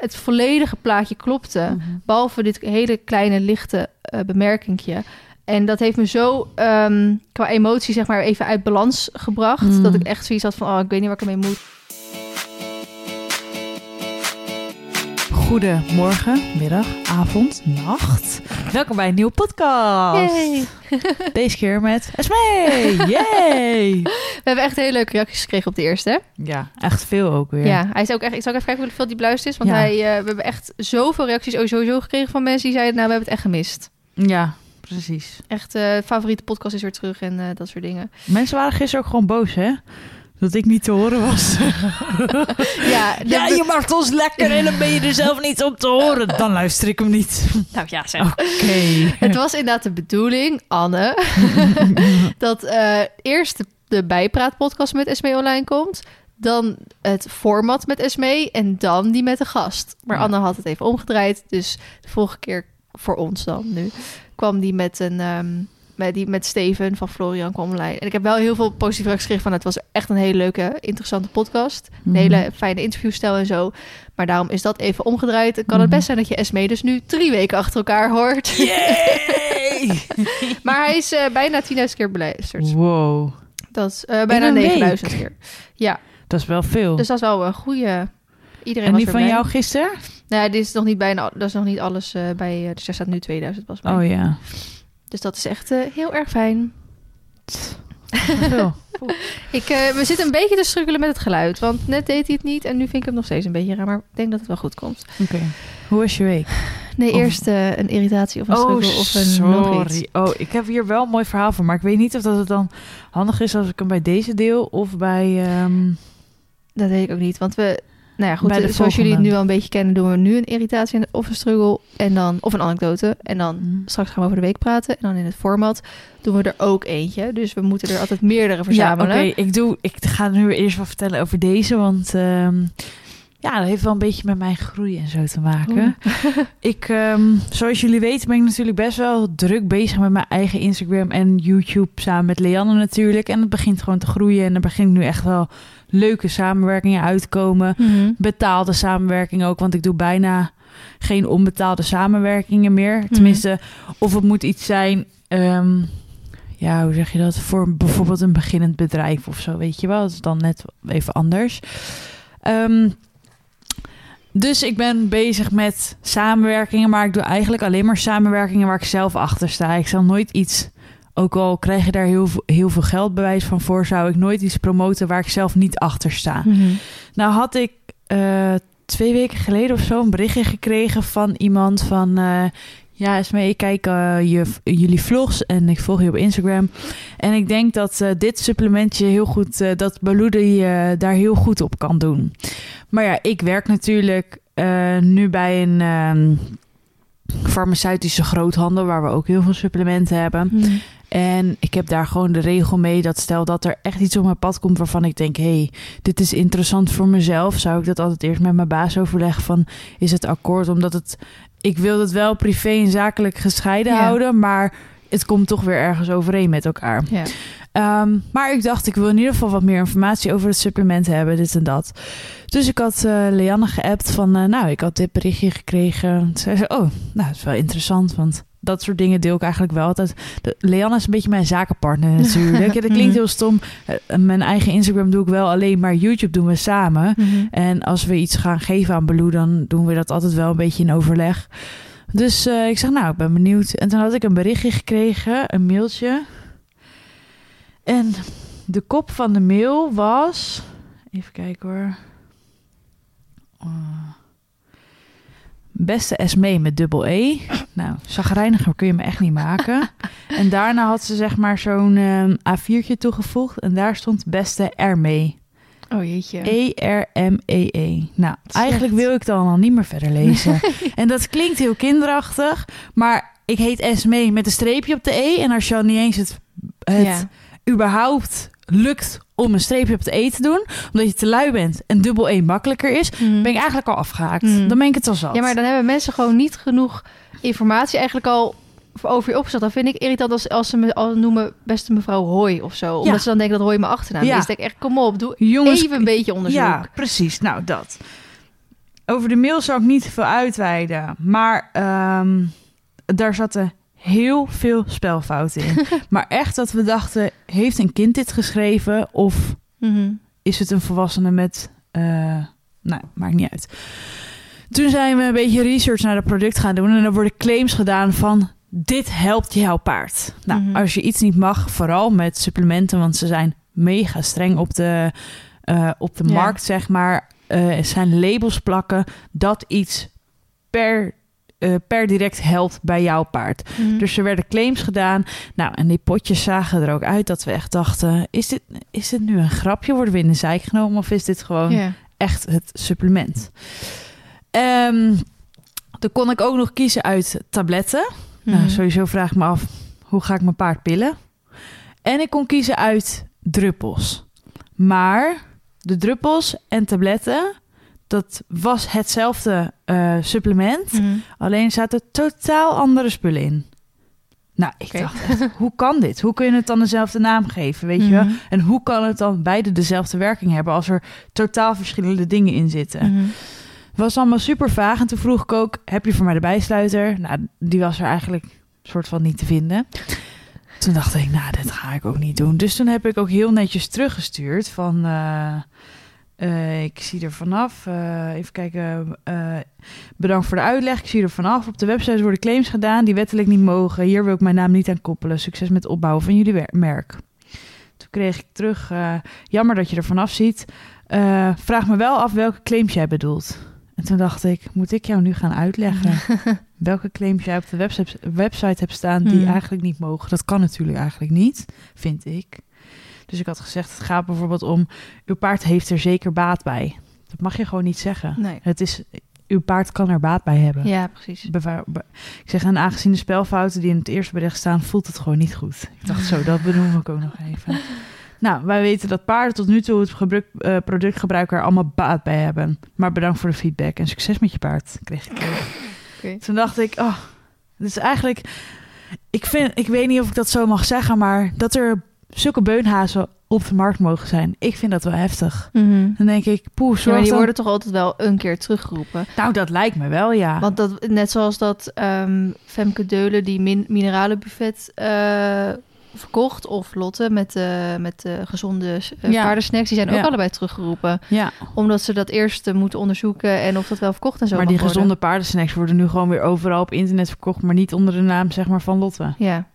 het volledige plaatje klopte. Mhm. Behalve dit hele kleine lichte eh bemerkingje. En dat heeft me zo ehm, qua emotie zeg maar even uit balans gebracht. Mm. Dat ik echt zoiets had van, oh, ik weet niet waar ik ermee moet. Goedemorgen, middag, avond, nacht. Welkom bij een nieuwe podcast. Yay. Deze keer met Esmee. Yay! We hebben echt hele leuke reacties gekregen op de eerste. hè? Ja, echt veel ook weer. Ja, hij is ook echt. Ik zal even kijken hoeveel die beluisterd is. Want Ja. hij, eh, we hebben echt zoveel reacties sowieso gekregen van mensen die zeiden: Nou, we hebben het echt gemist. Ja, precies. Echt, eh favoriete podcast is weer terug en eh, dat soort dingen. Mensen waren gisteren ook gewoon boos, hè? Dat ik niet te horen was. Ja, ja, je maakt ons lekker en dan ben je er zelf niet op te horen. Dan luister ik hem niet. nou ja, zeg. Oké. Het was inderdaad de bedoeling, Anne, dat eh, eerst de, de bijpraatpodcast met Esmee online komt. Dan het format met Esmee en dan die met de gast. Maar. Anne had het even omgedraaid. Dus de volgende keer voor ons dan nu kwam die met een... ehm, met, die met Steven van Florian kwam online. En ik heb wel heel veel positieve reacties gekregen van... het was echt een hele leuke, interessante podcast. Een Mhm. hele fijne interviewstijl en zo. Maar daarom is dat even omgedraaid. Het kan het Mhm. best zijn dat je Esmee dus nu drie weken achter elkaar hoort. Yay! Maar hij is eh, bijna 10.000 keer beluisterd. Wow, Dat is eh, bijna een week? 9.000 keer. Ja, dat is wel veel. dus dat is wel een goede... Iedereen en die van jou gisteren? Nou, dit is nog niet bijna... Dat is nog niet alles eh, bij... dus er staat nu 2000 pas bij. Oh ja. Dus dat is echt eh, heel erg fijn. Ik, eh, we zitten een beetje te struggelen met het geluid. Want net deed hij het niet. En nu vind ik hem nog steeds een beetje raar. Maar ik denk dat het wel goed komt. Oké. Hoe was je week? Nee, Of- eerst eh, een irritatie of een struggle of een iets. Oh, ik heb hier wel een mooi verhaal van, maar ik weet niet of dat het dan handig is als ik hem bij deze deel of bij. ehm, Dat weet ik ook niet. Want we... Nou ja, goed. Zoals jullie het nu al een beetje kennen... doen we nu een irritatie of een struggle. En dan... Of een anekdote. En dan Mm. straks gaan we over de week praten. En dan in het format doen we er ook eentje. Dus we moeten er altijd meerdere verzamelen. Ja, oké. Ik doe. Ik ga nu eerst wel vertellen over deze, want ehm, ja, dat heeft wel een beetje met mijn groei en zo te maken. Ik, ehm, zoals jullie weten, ben ik natuurlijk best wel druk bezig met mijn eigen Instagram en YouTube samen met Leanne natuurlijk. En het begint gewoon te groeien en er begint nu echt wel leuke samenwerkingen uitkomen. Mhm. betaalde samenwerking ook, want ik doe bijna geen onbetaalde samenwerkingen meer. Tenminste, of het moet iets zijn, ehm, ja, hoe zeg je dat? Voor bijvoorbeeld een beginnend bedrijf of zo, weet je wel? Dat is dan net even anders. Ehm, dus ik ben bezig met samenwerkingen, maar ik doe eigenlijk alleen maar samenwerkingen waar ik zelf achter sta. Ik zal nooit iets, ook al krijg je daar heel, veel- heel veel geld bewijs van voor, zou ik nooit iets promoten waar ik zelf niet achter sta. Mhm. Nou had ik eh, twee weken geleden of zo een berichtje gekregen van iemand van... eh, ja, Esmee, ik kijk eh, je, jullie vlogs en ik volg je op Instagram. En ik denk dat eh, dit supplementje heel goed, eh, dat Baloo je daar heel goed op kan doen. Maar ja, ik werk natuurlijk nu bij een ehm, farmaceutische groothandel... waar we ook heel veel supplementen hebben. Mhm. En ik heb daar gewoon de regel mee dat stel dat er echt iets op mijn pad komt waarvan ik denk, hé, hey, dit is interessant voor mezelf, zou ik dat altijd eerst met mijn baas overleggen van, is het akkoord? Omdat het, ik wil het wel privé en zakelijk gescheiden Ja. houden, maar het komt toch weer ergens overeen met elkaar. Ja. Ehm, maar ik dacht, ik wil in ieder geval wat meer informatie over het supplement hebben, dit en dat. Dus ik had eh Leanne geappt van, eh, nou, ik had dit berichtje gekregen. Toen zei ze, oh, nou, dat is wel interessant, want dat soort dingen deel ik eigenlijk wel altijd. De, Leanne is een beetje mijn zakenpartner natuurlijk. Ja, dat klinkt heel stom. Eh, mijn eigen Instagram doe ik wel alleen, maar YouTube doen we samen. Mhm. En als we iets gaan geven aan Baloo, dan doen we dat altijd wel een beetje in overleg. Dus eh, ik zeg, nou, ik ben benieuwd. En toen had ik een berichtje gekregen, een mailtje. En de kop van de mail was... Even kijken hoor. Uh, beste Esmee met dubbel E. Nou, zagrijniger kun je me echt niet maken. en daarna had ze zeg maar zo'n eh, A4'tje toegevoegd. En daar stond beste Ermee. Oh jeetje. E-R-M-E-E. Nou, Slecht. eigenlijk wil ik dan al niet meer verder lezen. en dat klinkt heel kinderachtig, maar ik heet Esmee met een streepje op de E. En als je al niet eens het, het Ja. Überhaupt lukt om een streepje op de E te doen, omdat je te lui bent en dubbel E makkelijker is, Mhm. ben ik eigenlijk al afgehaakt. Mm. Dan ben ik het al zat. Ja, maar dan hebben mensen gewoon niet genoeg informatie eigenlijk al over je opgezet. Dan vind ik irritant als, als ze me al noemen beste mevrouw Hooi of zo. Omdat Ja. ze dan denken dat Hooi mijn achternaam Ja. is. Dan denk ik echt, kom op, doe Jongens, even een beetje onderzoek. Ja, precies. Nou, dat. over de mail zal ik niet veel uitweiden. Maar ehm, daar zaten heel veel spelfouten in. maar echt dat we dachten, heeft een kind dit geschreven? Of Mhm. is het een volwassene met... eh, nou, maakt niet uit. Toen zijn we een beetje research naar het product gaan doen. En er worden claims gedaan van... Dit helpt jouw paard. Nou, Mhm. als je iets niet mag, vooral met supplementen... want ze zijn mega streng op de, eh, op de Ja. markt, zeg maar... er zijn labels plakken dat iets per, eh, per direct helpt bij jouw paard. Mhm. Dus er werden claims gedaan. Nou, en die potjes zagen er ook uit dat we echt dachten... is dit, is dit nu een grapje? Worden we in de zijk genomen? Of is dit gewoon echt het supplement? Ehm dan kon ik ook nog kiezen uit tabletten. Nou, Mhm. sowieso vraag ik me af, hoe ga ik mijn paard pillen? En ik kon kiezen uit druppels. Maar de druppels en tabletten, dat was hetzelfde eh, supplement. Mhm. Alleen zaten totaal andere spullen in. Nou, ik dacht echt, hoe kan dit? Hoe kun je het dan dezelfde naam geven, weet je wel? Mhm. En hoe kan het dan beide dezelfde werking hebben... als er totaal verschillende dingen in zitten? Mhm. Was allemaal super vaag. En toen vroeg ik ook, heb je voor mij de bijsluiter? Nou, die was er eigenlijk soort van niet te vinden. Toen dacht ik, nou, dit ga ik ook niet doen. Dus toen heb ik ook heel netjes teruggestuurd van... eh, eh, ik zie er vanaf. eh, even kijken. eh, bedankt voor de uitleg. Ik zie er vanaf. Op de website worden claims gedaan die wettelijk niet mogen. Hier wil ik mijn naam niet aan koppelen. Succes met het opbouwen van jullie merk. Toen kreeg ik terug. jammer dat je er vanaf ziet. Vraag me wel af welke claims jij bedoelt. En toen dacht ik, moet ik jou nu gaan uitleggen welke claims jij op de website, website hebt staan die Hmm. eigenlijk niet mogen? Dat kan natuurlijk eigenlijk niet, vind ik. Dus ik had gezegd, het gaat bijvoorbeeld om, uw paard heeft er zeker baat bij. Dat mag je gewoon niet zeggen. Nee. Het is, uw paard kan er baat bij hebben. Ja, precies. Ik zeg, en aangezien de spelfouten die in het eerste bericht staan, voelt het gewoon niet goed. Ik dacht zo, dat benoem ik ook nog even. Nou, wij weten dat paarden tot nu toe het gebruik, eh, productgebruik er allemaal baat bij hebben. Maar bedankt voor de feedback en succes met je paard, kreeg ik. Oké. Toen dacht ik, oh, het is eigenlijk... Ik, vind, ik weet niet of ik dat zo mag zeggen, maar dat er zulke beunhazen op de markt mogen zijn. Ik vind dat wel heftig. Mhm. Dan denk ik, poeh, Ja, maar zorg die dan- worden toch altijd wel een keer teruggeroepen. Nou, dat lijkt me wel, ja. Want dat, net zoals dat ehm, Femke Deulen die min mineralenbuffet eh, verkocht... of Lotte met de, met de gezonde eh, Ja. paardensnacks... die zijn ook Ja. allebei teruggeroepen. ja. Omdat ze dat eerst eh, moeten onderzoeken... en of dat wel verkocht en zo maar die worden. gezonde paardensnacks worden nu gewoon weer overal op internet verkocht, maar niet onder de naam zeg maar van Lotte. Ja.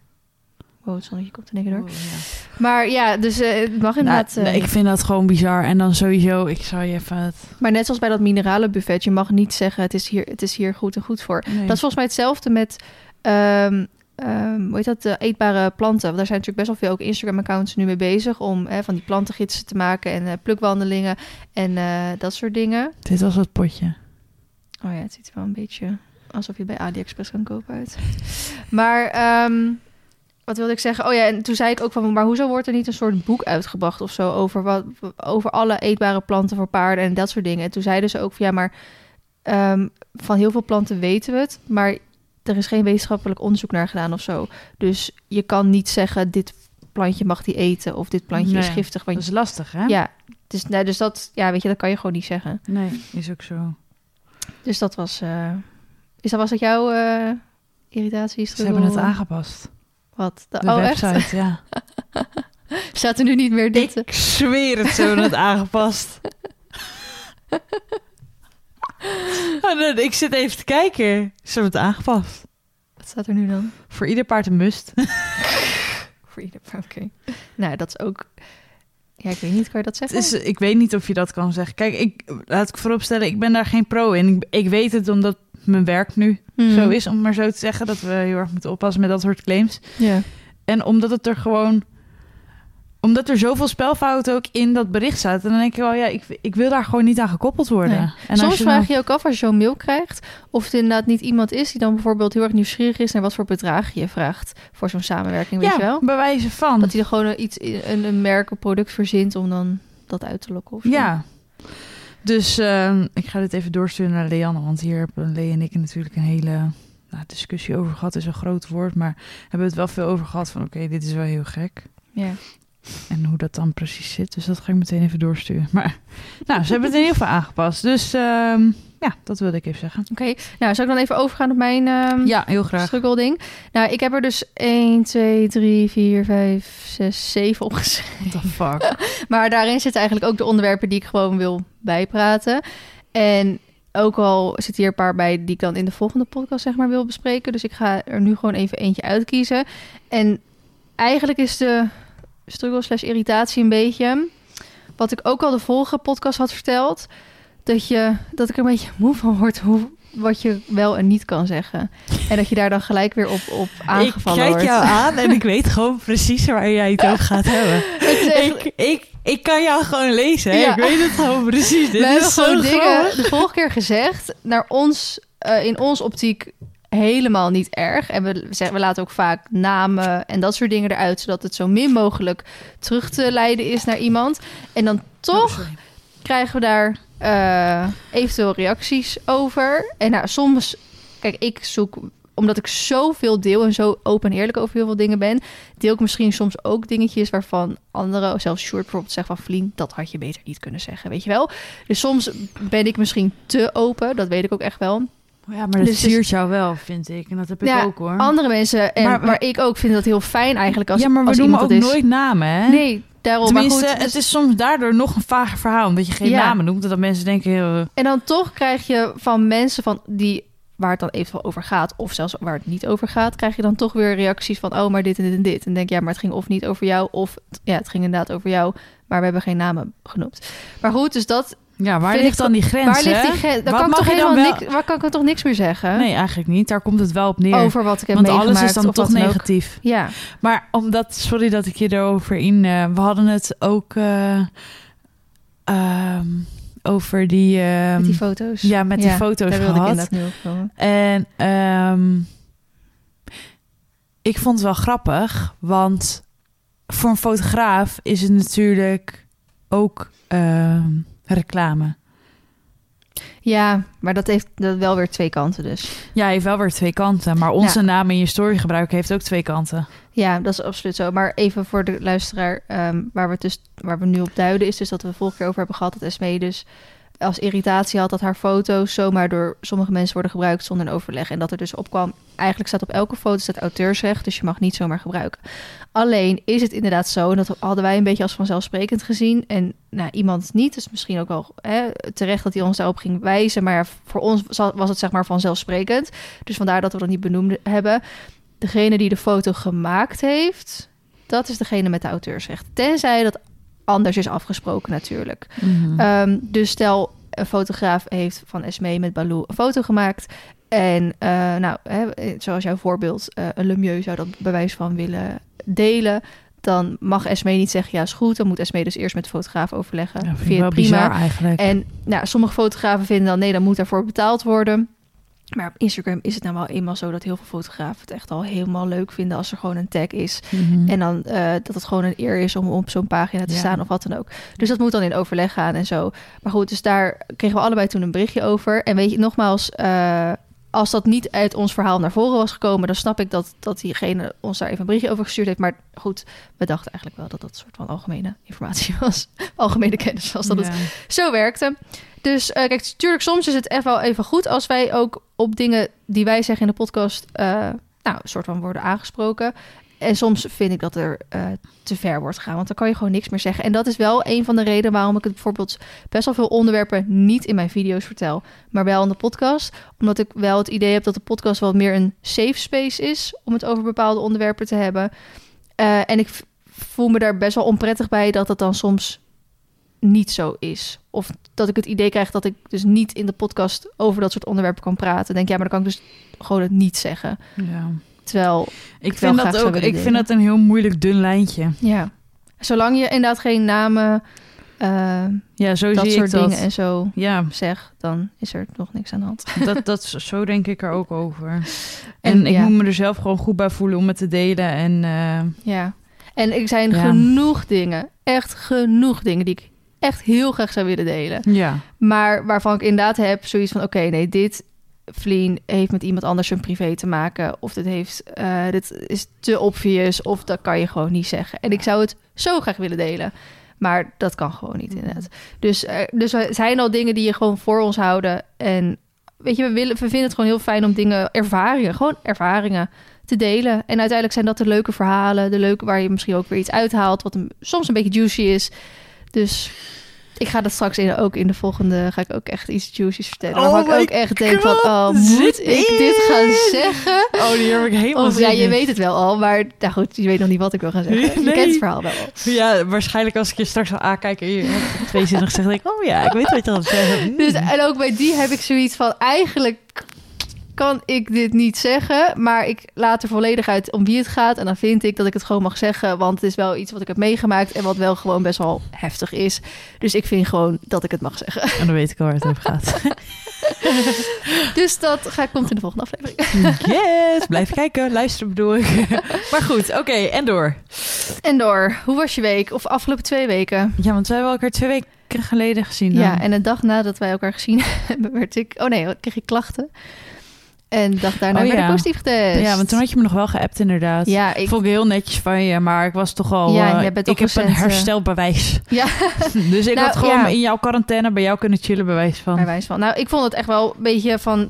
Wow, het zonnetje komt één keer door. Maar ja, dus eh, het mag Nou, inderdaad... eh, nee, ik vind dat gewoon bizar. En dan sowieso, ik zou je even het... Maar net zoals bij dat mineralenbuffet... je mag niet zeggen het is hier, het is hier goed en goed voor. Nee. Dat is volgens mij hetzelfde met... ehm ehm, hoe heet dat? De eetbare planten. Want daar zijn natuurlijk best wel veel ook Instagram-accounts nu mee bezig... om hè, van die plantengidsen te maken en eh, plukwandelingen en eh, dat soort dingen. Dit was het potje. Oh ja, het ziet er wel een beetje alsof je bij AliExpress kan kopen uit. Maar ehm, wat wilde ik zeggen? Oh ja, en toen zei ik ook van, maar hoezo wordt er niet een soort boek uitgebracht of zo over wat over alle eetbare planten voor paarden en dat soort dingen? En toen zeiden ze ook van ja, maar ehm, van heel veel planten weten we het, maar er is geen wetenschappelijk onderzoek naar gedaan of zo. Dus je kan niet zeggen dit plantje mag die eten of dit plantje is giftig. Dat Want is lastig, hè? ja, dus, nou, dus dat, ja, weet je, dat kan je gewoon niet zeggen. Nee, is ook zo. Dus dat was. eh, is dat was dat jouw eh irritatie? Ze hebben het aangepast. Wat? De, De oh, website, echt? ja. Staat er nu niet meer dit? Ik zweer het, ze hebben het aangepast. Oh, ik zit even te kijken. Ze hebben het aangepast. Wat staat er nu dan? Voor ieder paard een must. Voor ieder. Oké. Nou, dat is ook. Ja, ik weet niet, kan je dat Het zeggen? is, ik weet niet of je dat kan zeggen. Kijk, ik, laat ik vooropstellen, ik ben daar geen pro in. Ik, ik weet het omdat mijn werk nu Hmm. zo is, om maar zo te zeggen. Dat we heel erg moeten oppassen met dat soort claims. Ja. En omdat het er gewoon... Omdat er zoveel spelfouten ook in dat bericht zaten. Dan denk ik wel, ja, ik, ik wil daar gewoon niet aan gekoppeld worden. Nee. En Soms je vraag dan- je je ook af als je zo'n mail krijgt. of het inderdaad niet iemand is die dan bijvoorbeeld heel erg nieuwsgierig is naar wat voor bedrag je vraagt voor zo'n samenwerking, weet ja, je wel? bij wijze van. Dat hij er gewoon iets, een, een merk, een product verzint om dan dat uit te lokken. Of zo. Ja. Dus ehm, ik ga dit even doorsturen naar Leanne. Want hier hebben Lee en ik natuurlijk een hele nou, discussie over gehad. is een groot woord. Maar hebben we het wel veel over gehad van... oké, dit is wel heel gek. Ja. En hoe dat dan precies zit. Dus dat ga ik meteen even doorsturen. Maar nou, ze hebben het in ieder geval aangepast. Dus ehm, Ja, dat wilde ik even zeggen. Oké, nou, zal ik dan even overgaan op mijn ehm Ja, heel graag. struggle ding? Nou, ik heb er dus 1, 2, 3, 4, 5, 6, 7 opgeschreven. What the fuck? Maar daarin zitten eigenlijk ook de onderwerpen die ik gewoon wil bijpraten. En ook al zitten hier een paar bij die ik dan in de volgende podcast zeg maar wil bespreken. Dus ik ga er nu gewoon even eentje uitkiezen. En eigenlijk is de struggle slash irritatie een beetje... wat ik ook al de vorige podcast had verteld... dat, je, dat ik er een beetje moe van word hoe, wat je wel en niet kan zeggen. En dat je daar dan gelijk weer op, op aangevallen ik kijk wordt. jou aan en ik weet gewoon precies waar jij het over gaat hebben. Echt- ik, ik, ik kan jou gewoon lezen. Ja. Ik weet het gewoon precies. Dit is gewoon dingen de vorige keer gezegd, naar ons, eh, in ons optiek helemaal niet erg. En we, zeggen, we laten ook vaak namen en dat soort dingen eruit, zodat het zo min mogelijk terug te leiden is naar iemand. En dan toch Oh, sorry. krijgen we daar eh, eventueel reacties over. En nou, soms, kijk, ik zoek, omdat ik zoveel deel en zo open en eerlijk over heel veel dingen ben, deel ik misschien soms ook dingetjes waarvan anderen, zelfs Short bijvoorbeeld, zeggen van Vlien, dat had je beter niet kunnen zeggen, weet je wel. Dus soms ben ik misschien te open, dat weet ik ook echt wel. Ja, maar dat Dus- jou wel, vind ik. En dat heb ik Ja, ook hoor. Andere mensen, en, Maar- maar, ik ook, vind dat heel fijn eigenlijk als ja, maar we als noemen ook is. nooit namen, hè? Nee, daarom. Tenminste, maar goed, het dus- is soms daardoor nog een vager verhaal. Omdat je geen Ja. namen noemt. En dat mensen denken... eh, En dan toch krijg je van mensen van die waar het dan eventueel over gaat, of zelfs waar het niet over gaat, krijg je dan toch weer reacties van oh, maar dit en dit en dit. En denk ja, maar het ging of niet over jou, of ja, het ging inderdaad over jou, maar we hebben geen namen genoemd. Maar goed, dus dat. Ja, waar ligt ik dan die grens, waar ligt die grens? Dan Wat kan ik toch helemaal wel- niks. Waar kan ik toch niks meer zeggen? Nee, eigenlijk niet. Daar komt het wel op neer. Over wat ik heb Want meegemaakt. alles is dan toch ook. negatief. Ja, Maar omdat, sorry dat ik je erover in. eh, we hadden het ook eh, ehm, over die. ehm, met die foto's. ja, met die foto's Daar wilde ik gehad. komen. En ehm, ik vond het wel grappig, want voor een fotograaf is het natuurlijk ook reclame. Ja, maar dat heeft dat wel weer twee kanten dus. Ja, hij heeft wel weer twee kanten, maar onze Ja. naam in je story gebruiken heeft ook twee kanten. Ja, dat is absoluut zo. Maar even voor de luisteraar, ehm, waar, we dus, waar we nu op duiden, is dus dat we vorige keer over hebben gehad dat Esmee dus als irritatie had dat haar foto's zomaar door sommige mensen worden gebruikt zonder overleg. En dat er dus opkwam, eigenlijk staat op elke foto staat auteursrecht, dus je mag niet zomaar gebruiken. Alleen is het inderdaad zo, en dat hadden wij een beetje als vanzelfsprekend gezien. En nou, iemand niet, dus misschien ook wel hè, terecht dat hij ons daarop ging wijzen. Maar voor ons was het zeg maar vanzelfsprekend. Dus vandaar dat we dat niet benoemd hebben. Degene die de foto gemaakt heeft, dat is degene met de auteursrecht. Tenzij dat anders is afgesproken natuurlijk. Mhm. Ehm, dus stel, een fotograaf heeft van Esmee met Baloo een foto gemaakt. En eh, nou, hè, zoals jouw voorbeeld, eh, een Lemieux zou dat bewijs van willen delen. Dan mag Esmee niet zeggen, ja is goed. Dan moet Esmee dus eerst met de fotograaf overleggen. ja, vind ik Vind prima? bizar eigenlijk. En nou, sommige fotografen vinden dan, nee, dan moet daarvoor betaald worden. Maar op Instagram is het nou wel eenmaal zo dat heel veel fotografen het echt al helemaal leuk vinden als er gewoon een tag is. Mhm. En dan eh, dat het gewoon een eer is om op zo'n pagina te Ja. staan of wat dan ook. Dus dat moet dan in overleg gaan en zo. Maar goed, dus daar kregen we allebei toen een berichtje over. En weet je, nogmaals, eh, als dat niet uit ons verhaal naar voren was gekomen, dan snap ik dat, dat diegene ons daar even een berichtje over gestuurd heeft. Maar goed, we dachten eigenlijk wel dat dat een soort van algemene informatie was. algemene kennis was dat het zo werkte. Dus eh, kijk, natuurlijk, soms is het echt wel even goed als wij ook op dingen die wij zeggen in de podcast, eh, nou, een soort van worden aangesproken. En soms vind ik dat er eh, te ver wordt gegaan, want dan kan je gewoon niks meer zeggen. En dat is wel een van de redenen waarom ik het bijvoorbeeld best wel veel onderwerpen niet in mijn video's vertel, maar wel in de podcast. Omdat ik wel het idee heb dat de podcast wel meer een safe space is om het over bepaalde onderwerpen te hebben. Eh, en ik voel me daar best wel onprettig bij dat het dan soms niet zo is. Of dat ik het idee krijg dat ik dus niet in de podcast over dat soort onderwerpen kan praten. Denk ja, maar dan kan ik dus gewoon het niet zeggen. Ja. Terwijl, Ik wel vind dat ook. Ik vind dat een heel moeilijk dun lijntje. ja, zolang je inderdaad geen namen, eh, Ja, zo dat zie soort ik dat. dingen en zo Ja, zeg, dan is er nog niks aan de hand. dat, dat, zo denk ik er ook over. En, En, ik ja. moet me er zelf gewoon goed bij voelen om het te delen. En eh, Ja, en er zijn Ja. genoeg dingen, echt genoeg dingen die ik echt heel graag zou willen delen. ja, Maar waarvan ik inderdaad heb zoiets van... oké, nee, dit Vlien heeft met iemand anders een privé te maken... of dit, heeft, eh, dit is te obvious of dat kan je gewoon niet zeggen. En ik zou het zo graag willen delen. Maar dat kan gewoon niet inderdaad. Dus, eh, dus er zijn al dingen die je gewoon voor ons houden. En weet je, we, willen, we vinden het gewoon heel fijn om dingen, ervaringen, gewoon ervaringen te delen. En uiteindelijk zijn dat de leuke verhalen, de leuke waar je misschien ook weer iets uithaalt, wat een, soms een beetje juicy is. Dus ik ga dat straks in, ook in de volgende, ga ik ook echt iets juicy's vertellen. Oh Waarvan ik ook echt denk van, oh, moet ik dit gaan zeggen? Oh, die heb ik helemaal Of ja, je in. weet het wel al, maar nou goed, je weet nog niet wat ik wil gaan zeggen. Je kent het verhaal wel. al. Ja, waarschijnlijk als ik je straks al aankijk en je hebt gezegd, denk ik, oh ja, ik weet wat je gaat zeggen. Dus, en ook bij die heb ik zoiets van, eigenlijk kan ik dit niet zeggen, maar ik laat er volledig uit om wie het gaat. En dan vind ik dat ik het gewoon mag zeggen, want het is wel iets wat ik heb meegemaakt en wat wel gewoon best wel heftig is. Dus ik vind gewoon dat ik het mag zeggen. En dan weet ik al waar het over gaat. Dus dat ga, komt in de volgende aflevering. Yes, blijf kijken, luisteren bedoel ik. Maar goed, oké, en door. En door, hoe was je week? Of afgelopen twee weken? Ja, want wij hebben elkaar twee weken geleden gezien. dan. Ja, en een dag nadat wij elkaar gezien hebben, werd ik... Oh nee, kreeg ik klachten. En dag daarna Oh, ik ja. positief getest. Ja, want toen had je me nog wel geappt inderdaad. Ja, ik... Vond ik heel netjes van je, maar ik was toch al... Ja, eh, ik heb een eh, herstelbewijs. Ja, Dus ik Nou, had gewoon ja. in jouw quarantaine bij jou kunnen chillen bewijs van. bij wijze van. Nou, ik vond het echt wel een beetje van...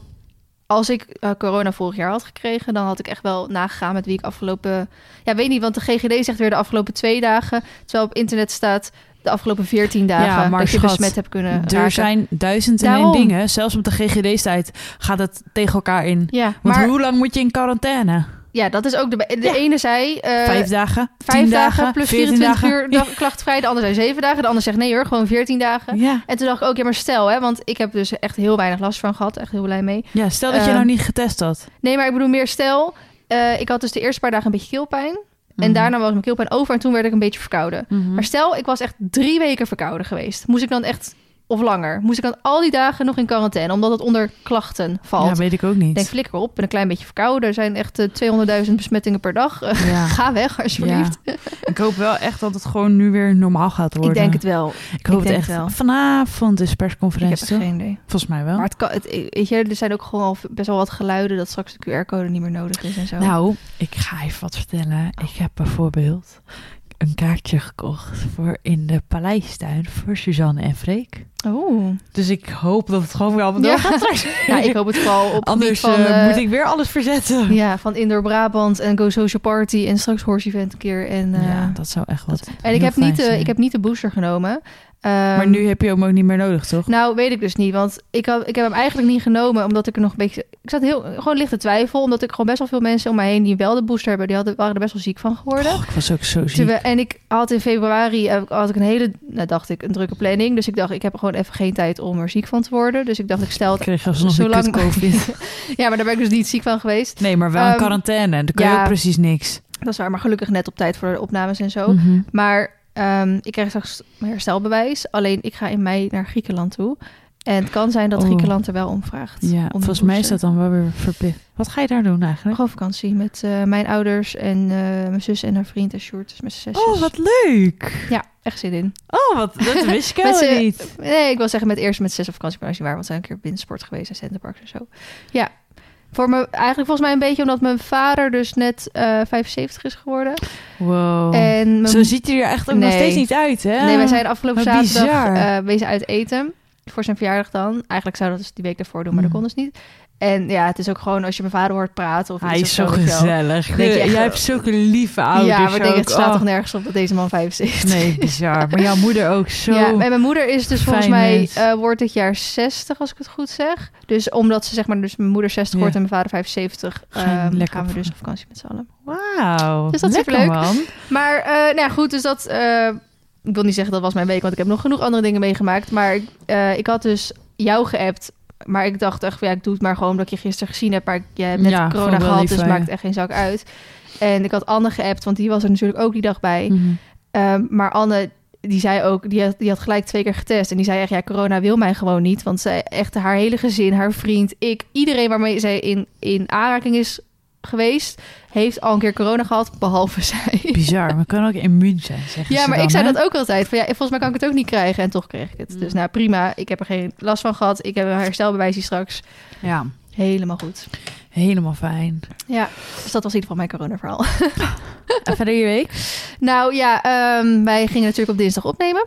Als ik eh, corona vorig jaar had gekregen, dan had ik echt wel nagegaan met wie ik afgelopen... Ja, weet niet, want de GGD zegt weer de afgelopen twee dagen. Terwijl op internet staat de afgelopen veertien dagen maar dat je besmet hebt kunnen Er raken. zijn duizend en één dingen. Zelfs op de GGD-tijd gaat het tegen elkaar in. Ja, Want maar hoe lang moet je in quarantaine? ja, dat is ook de... De Ja. ene zei... eh, Vijf dagen? Vijf dagen, plus 14 24 dagen? uur dag, klachtvrij. De ander zei zeven dagen. De ander zegt nee hoor, gewoon 14 dagen. Ja. En toen dacht ik ook, ja maar stel hè, want ik heb dus echt heel weinig last van gehad. Echt heel blij mee. ja, stel dat je Eh, nou niet getest had. Nee, maar ik bedoel meer stel. eh, ik had dus de eerste paar dagen een beetje keelpijn. En Mhm. daarna was mijn keelpijn over en toen werd ik een beetje verkouden. Mhm. Maar stel, ik was echt drie weken verkouden geweest. Moest ik dan echt, of langer, moest ik dan al die dagen nog in quarantaine, omdat het onder klachten valt. Ja, weet ik ook niet. denk, flikker op, ben een klein beetje verkouden. Er zijn echt eh, 200.000 besmettingen per dag. Eh, ja. Ga weg, alsjeblieft. Ik hoop wel echt dat het gewoon nu weer normaal gaat worden. Ik denk het wel. Ik hoop ik het echt. wel. Vanavond is Ik heb persconferentie, geen idee. Volgens mij wel. Maar het kan, het, weet je, er zijn ook gewoon best wel wat geluiden dat straks de QR-code niet meer nodig is en zo. Nou, ik ga even wat vertellen. Ik heb bijvoorbeeld een kaartje gekocht voor in de paleistuin voor Suzanne en Freek. Oeh. Dus ik hoop dat het gewoon weer allemaal Ja. doorgaat. Ja, ik hoop het vooral op Anders van, eh, eh, moet ik weer alles verzetten. ja, van Indoor Brabant en Go Social Party en straks Horse Event een keer. En, eh, Ja, dat zou echt wat. en ik heb, niet, de, ik heb niet de booster genomen. Ehm, Maar nu heb je hem ook niet meer nodig, toch? Nou, weet ik dus niet. Want ik, had, ik heb hem eigenlijk niet genomen. Omdat ik er nog een beetje... Ik zat heel, gewoon lichte twijfel. Omdat ik gewoon best wel veel mensen om mij heen... die wel de booster hebben... die hadden, waren er best wel ziek van geworden. Ik was ook zo ziek. En ik had in februari eh, had ik een hele, nou, dacht ik, een drukke planning. Dus ik dacht, ik heb gewoon even geen tijd om er ziek van te worden. Dus ik dacht, ik stel Ik kreeg alsnog een Zolang- COVID. Ja, maar daar ben ik dus niet ziek van geweest. Nee, maar wel in Ehm, quarantaine. Dan kan je ook precies niks. Dat is waar, maar gelukkig net op tijd voor de opnames en zo. Mhm. Maar ehm, ik krijg straks mijn herstelbewijs. Alleen ik ga in mei naar Griekenland toe. En het kan zijn dat Oh. Griekenland er wel om vraagt. Ja, om volgens mij is dat dan wel weer verplicht. Wat ga je daar doen eigenlijk? Gewoon vakantie met eh, mijn ouders en eh, mijn zus en haar vriend en Sjoerd. Dus met zesjes. Oh, wat leuk! Ja, echt zin in. Oh, wat, dat wist ik helemaal niet. Nee, ik wil zeggen met eerst met zes op vakantie, maar als je waar, want we zijn een keer binnensport geweest en Centerparks en zo. Ja, voor me eigenlijk volgens mij een beetje omdat mijn vader dus net eh 75 is geworden. Wow. En mijn Zo ziet hij er echt ook nog steeds niet uit, hè? Nee, wij zijn afgelopen Wat zaterdag bizar. eh wezen uit eten. Voor zijn verjaardag dan. Eigenlijk zou dat dus die week daarvoor doen, maar dat Hmm. kon dus niet. En ja, het is ook gewoon als je mijn vader hoort praten of Hij iets is zo gezellig. denk je echt, Jij oh. hebt zulke lieve ouders. Ja, maar ik denk, het staat Oh. toch nergens op dat deze man 75 Nee, bizar. Maar jouw moeder ook zo. Ja, en mijn moeder is dus volgens mij, eh, wordt dit jaar 60, als ik het goed zeg. Dus omdat ze zeg maar, dus mijn moeder 60 Ja. wordt en mijn vader 75, Ga je ehm, lekker gaan we dus op vakantie met z'n allen. Wauw. Dus dat is Lekker, superleuk. man. Maar eh, nou ja, goed, dus dat... eh, ik wil niet zeggen dat was mijn week, want ik heb nog genoeg andere dingen meegemaakt. Maar eh, ik had dus jou geappt. Maar ik dacht echt, ja, ik doe het maar gewoon omdat ik je gisteren gezien heb. Maar jij hebt net Ja, corona gehad, lief dus je. maakt echt geen zak uit. En ik had Anne geappt, want die was er natuurlijk ook die dag bij. Mhm. Ehm, maar Anne, die zei ook, die had, die had gelijk twee keer getest. En die zei echt, ja, corona wil mij gewoon niet. Want zij, echt haar hele gezin, haar vriend, ik, iedereen waarmee zij in, in aanraking is geweest, heeft al een keer corona gehad, behalve zij. Bizar. Maar kan ook immuun zijn, zeggen Ja, ze maar dan, ik zei hè? dat ook altijd. Van, ja, volgens mij kan ik het ook niet krijgen. En toch kreeg ik het. Mm. Dus nou, prima. Ik heb er geen last van gehad. Ik heb een herstelbewijs hier straks. Ja, Helemaal goed. helemaal fijn. Ja, dus dat was in ieder geval mijn corona-verhaal. En verder je week? Nou ja, ehm, wij gingen natuurlijk op dinsdag opnemen.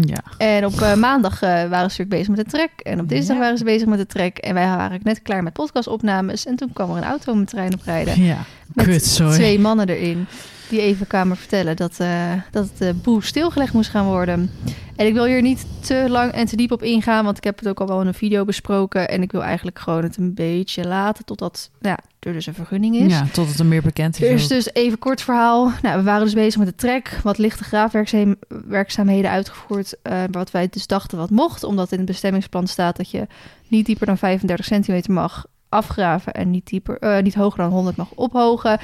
Ja. En op eh, maandag eh, waren ze natuurlijk bezig met de trek. En op dinsdag Ja. waren ze bezig met de trek. En wij waren net klaar met podcastopnames. En toen kwam er een auto om het terrein oprijden. Ja. Met Kut, sorry. twee mannen erin. Die even kwamen vertellen dat, eh, dat het uh, boel stilgelegd moest gaan worden. En ik wil hier niet te lang en te diep op ingaan. Want ik heb het ook al wel in een video besproken. En ik wil eigenlijk gewoon het een beetje laten. Totdat nou, ja, er dus een vergunning is. Ja, tot het er meer bekend is. Eerst dus even kort verhaal. Nou, we waren dus bezig met de trek. Wat lichte graafwerkzaamheden uitgevoerd. eh, wat wij dus dachten wat mocht. Omdat in het bestemmingsplan staat dat je niet dieper dan 35 centimeter mag afgraven. En niet, dieper, eh, niet hoger dan 100 mag ophogen.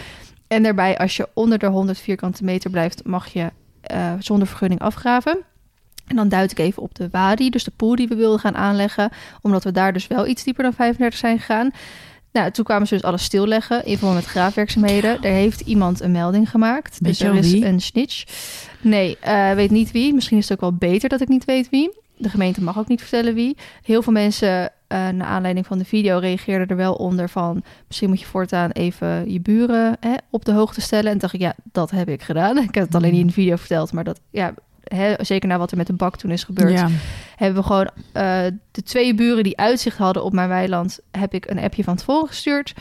En daarbij, als je onder de 100 vierkante meter blijft, mag je eh, zonder vergunning afgraven. En dan duid ik even op de wadi, dus de pool die we wilden gaan aanleggen. Omdat we daar dus wel iets dieper dan 35 zijn gegaan. Nou, toen kwamen ze dus alles stilleggen in verband met graafwerkzaamheden. Er heeft iemand een melding gemaakt. Weet dus er is wie? een snitch. Nee, eh weet niet wie. Misschien is het ook wel beter dat ik niet weet wie. De gemeente mag ook niet vertellen wie. Heel veel mensen, eh naar aanleiding van de video, reageerden er wel onder van... misschien moet je voortaan even je buren hè, op de hoogte stellen. En dacht ik, ja, dat heb ik gedaan. Ik heb het alleen niet in de video verteld, maar dat... Ja, hè, zeker na wat er met de bak toen is gebeurd Ja. hebben we gewoon eh, de twee buren die uitzicht hadden op mijn weiland, heb ik een appje van tevoren gestuurd.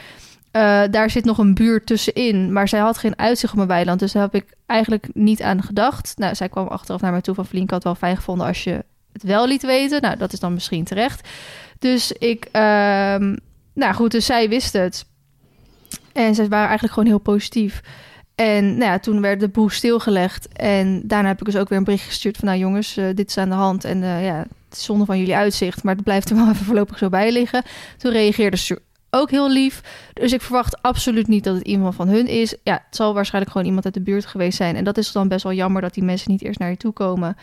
Eh, daar zit nog een buur tussenin, maar zij had geen uitzicht op mijn weiland, dus daar heb ik eigenlijk niet aan gedacht. Nou, zij kwam achteraf naar mij toe van Flink, had wel fijn gevonden als je het wel liet weten. Nou, dat is dan misschien terecht. Dus ik, ehm, nou goed, dus zij wist het. En ze waren eigenlijk gewoon heel positief. En nou ja, toen werd de boel stilgelegd. En daarna heb ik dus ook weer een bericht gestuurd van... nou jongens, eh, dit is aan de hand. En eh, ja, het is zonde van jullie uitzicht. Maar het blijft er wel even voorlopig zo bij liggen. Toen reageerde ze ook heel lief. Dus ik verwacht absoluut niet dat het iemand van hun is. Ja, het zal waarschijnlijk gewoon iemand uit de buurt geweest zijn. En dat is dan best wel jammer dat die mensen niet eerst naar je toe komen.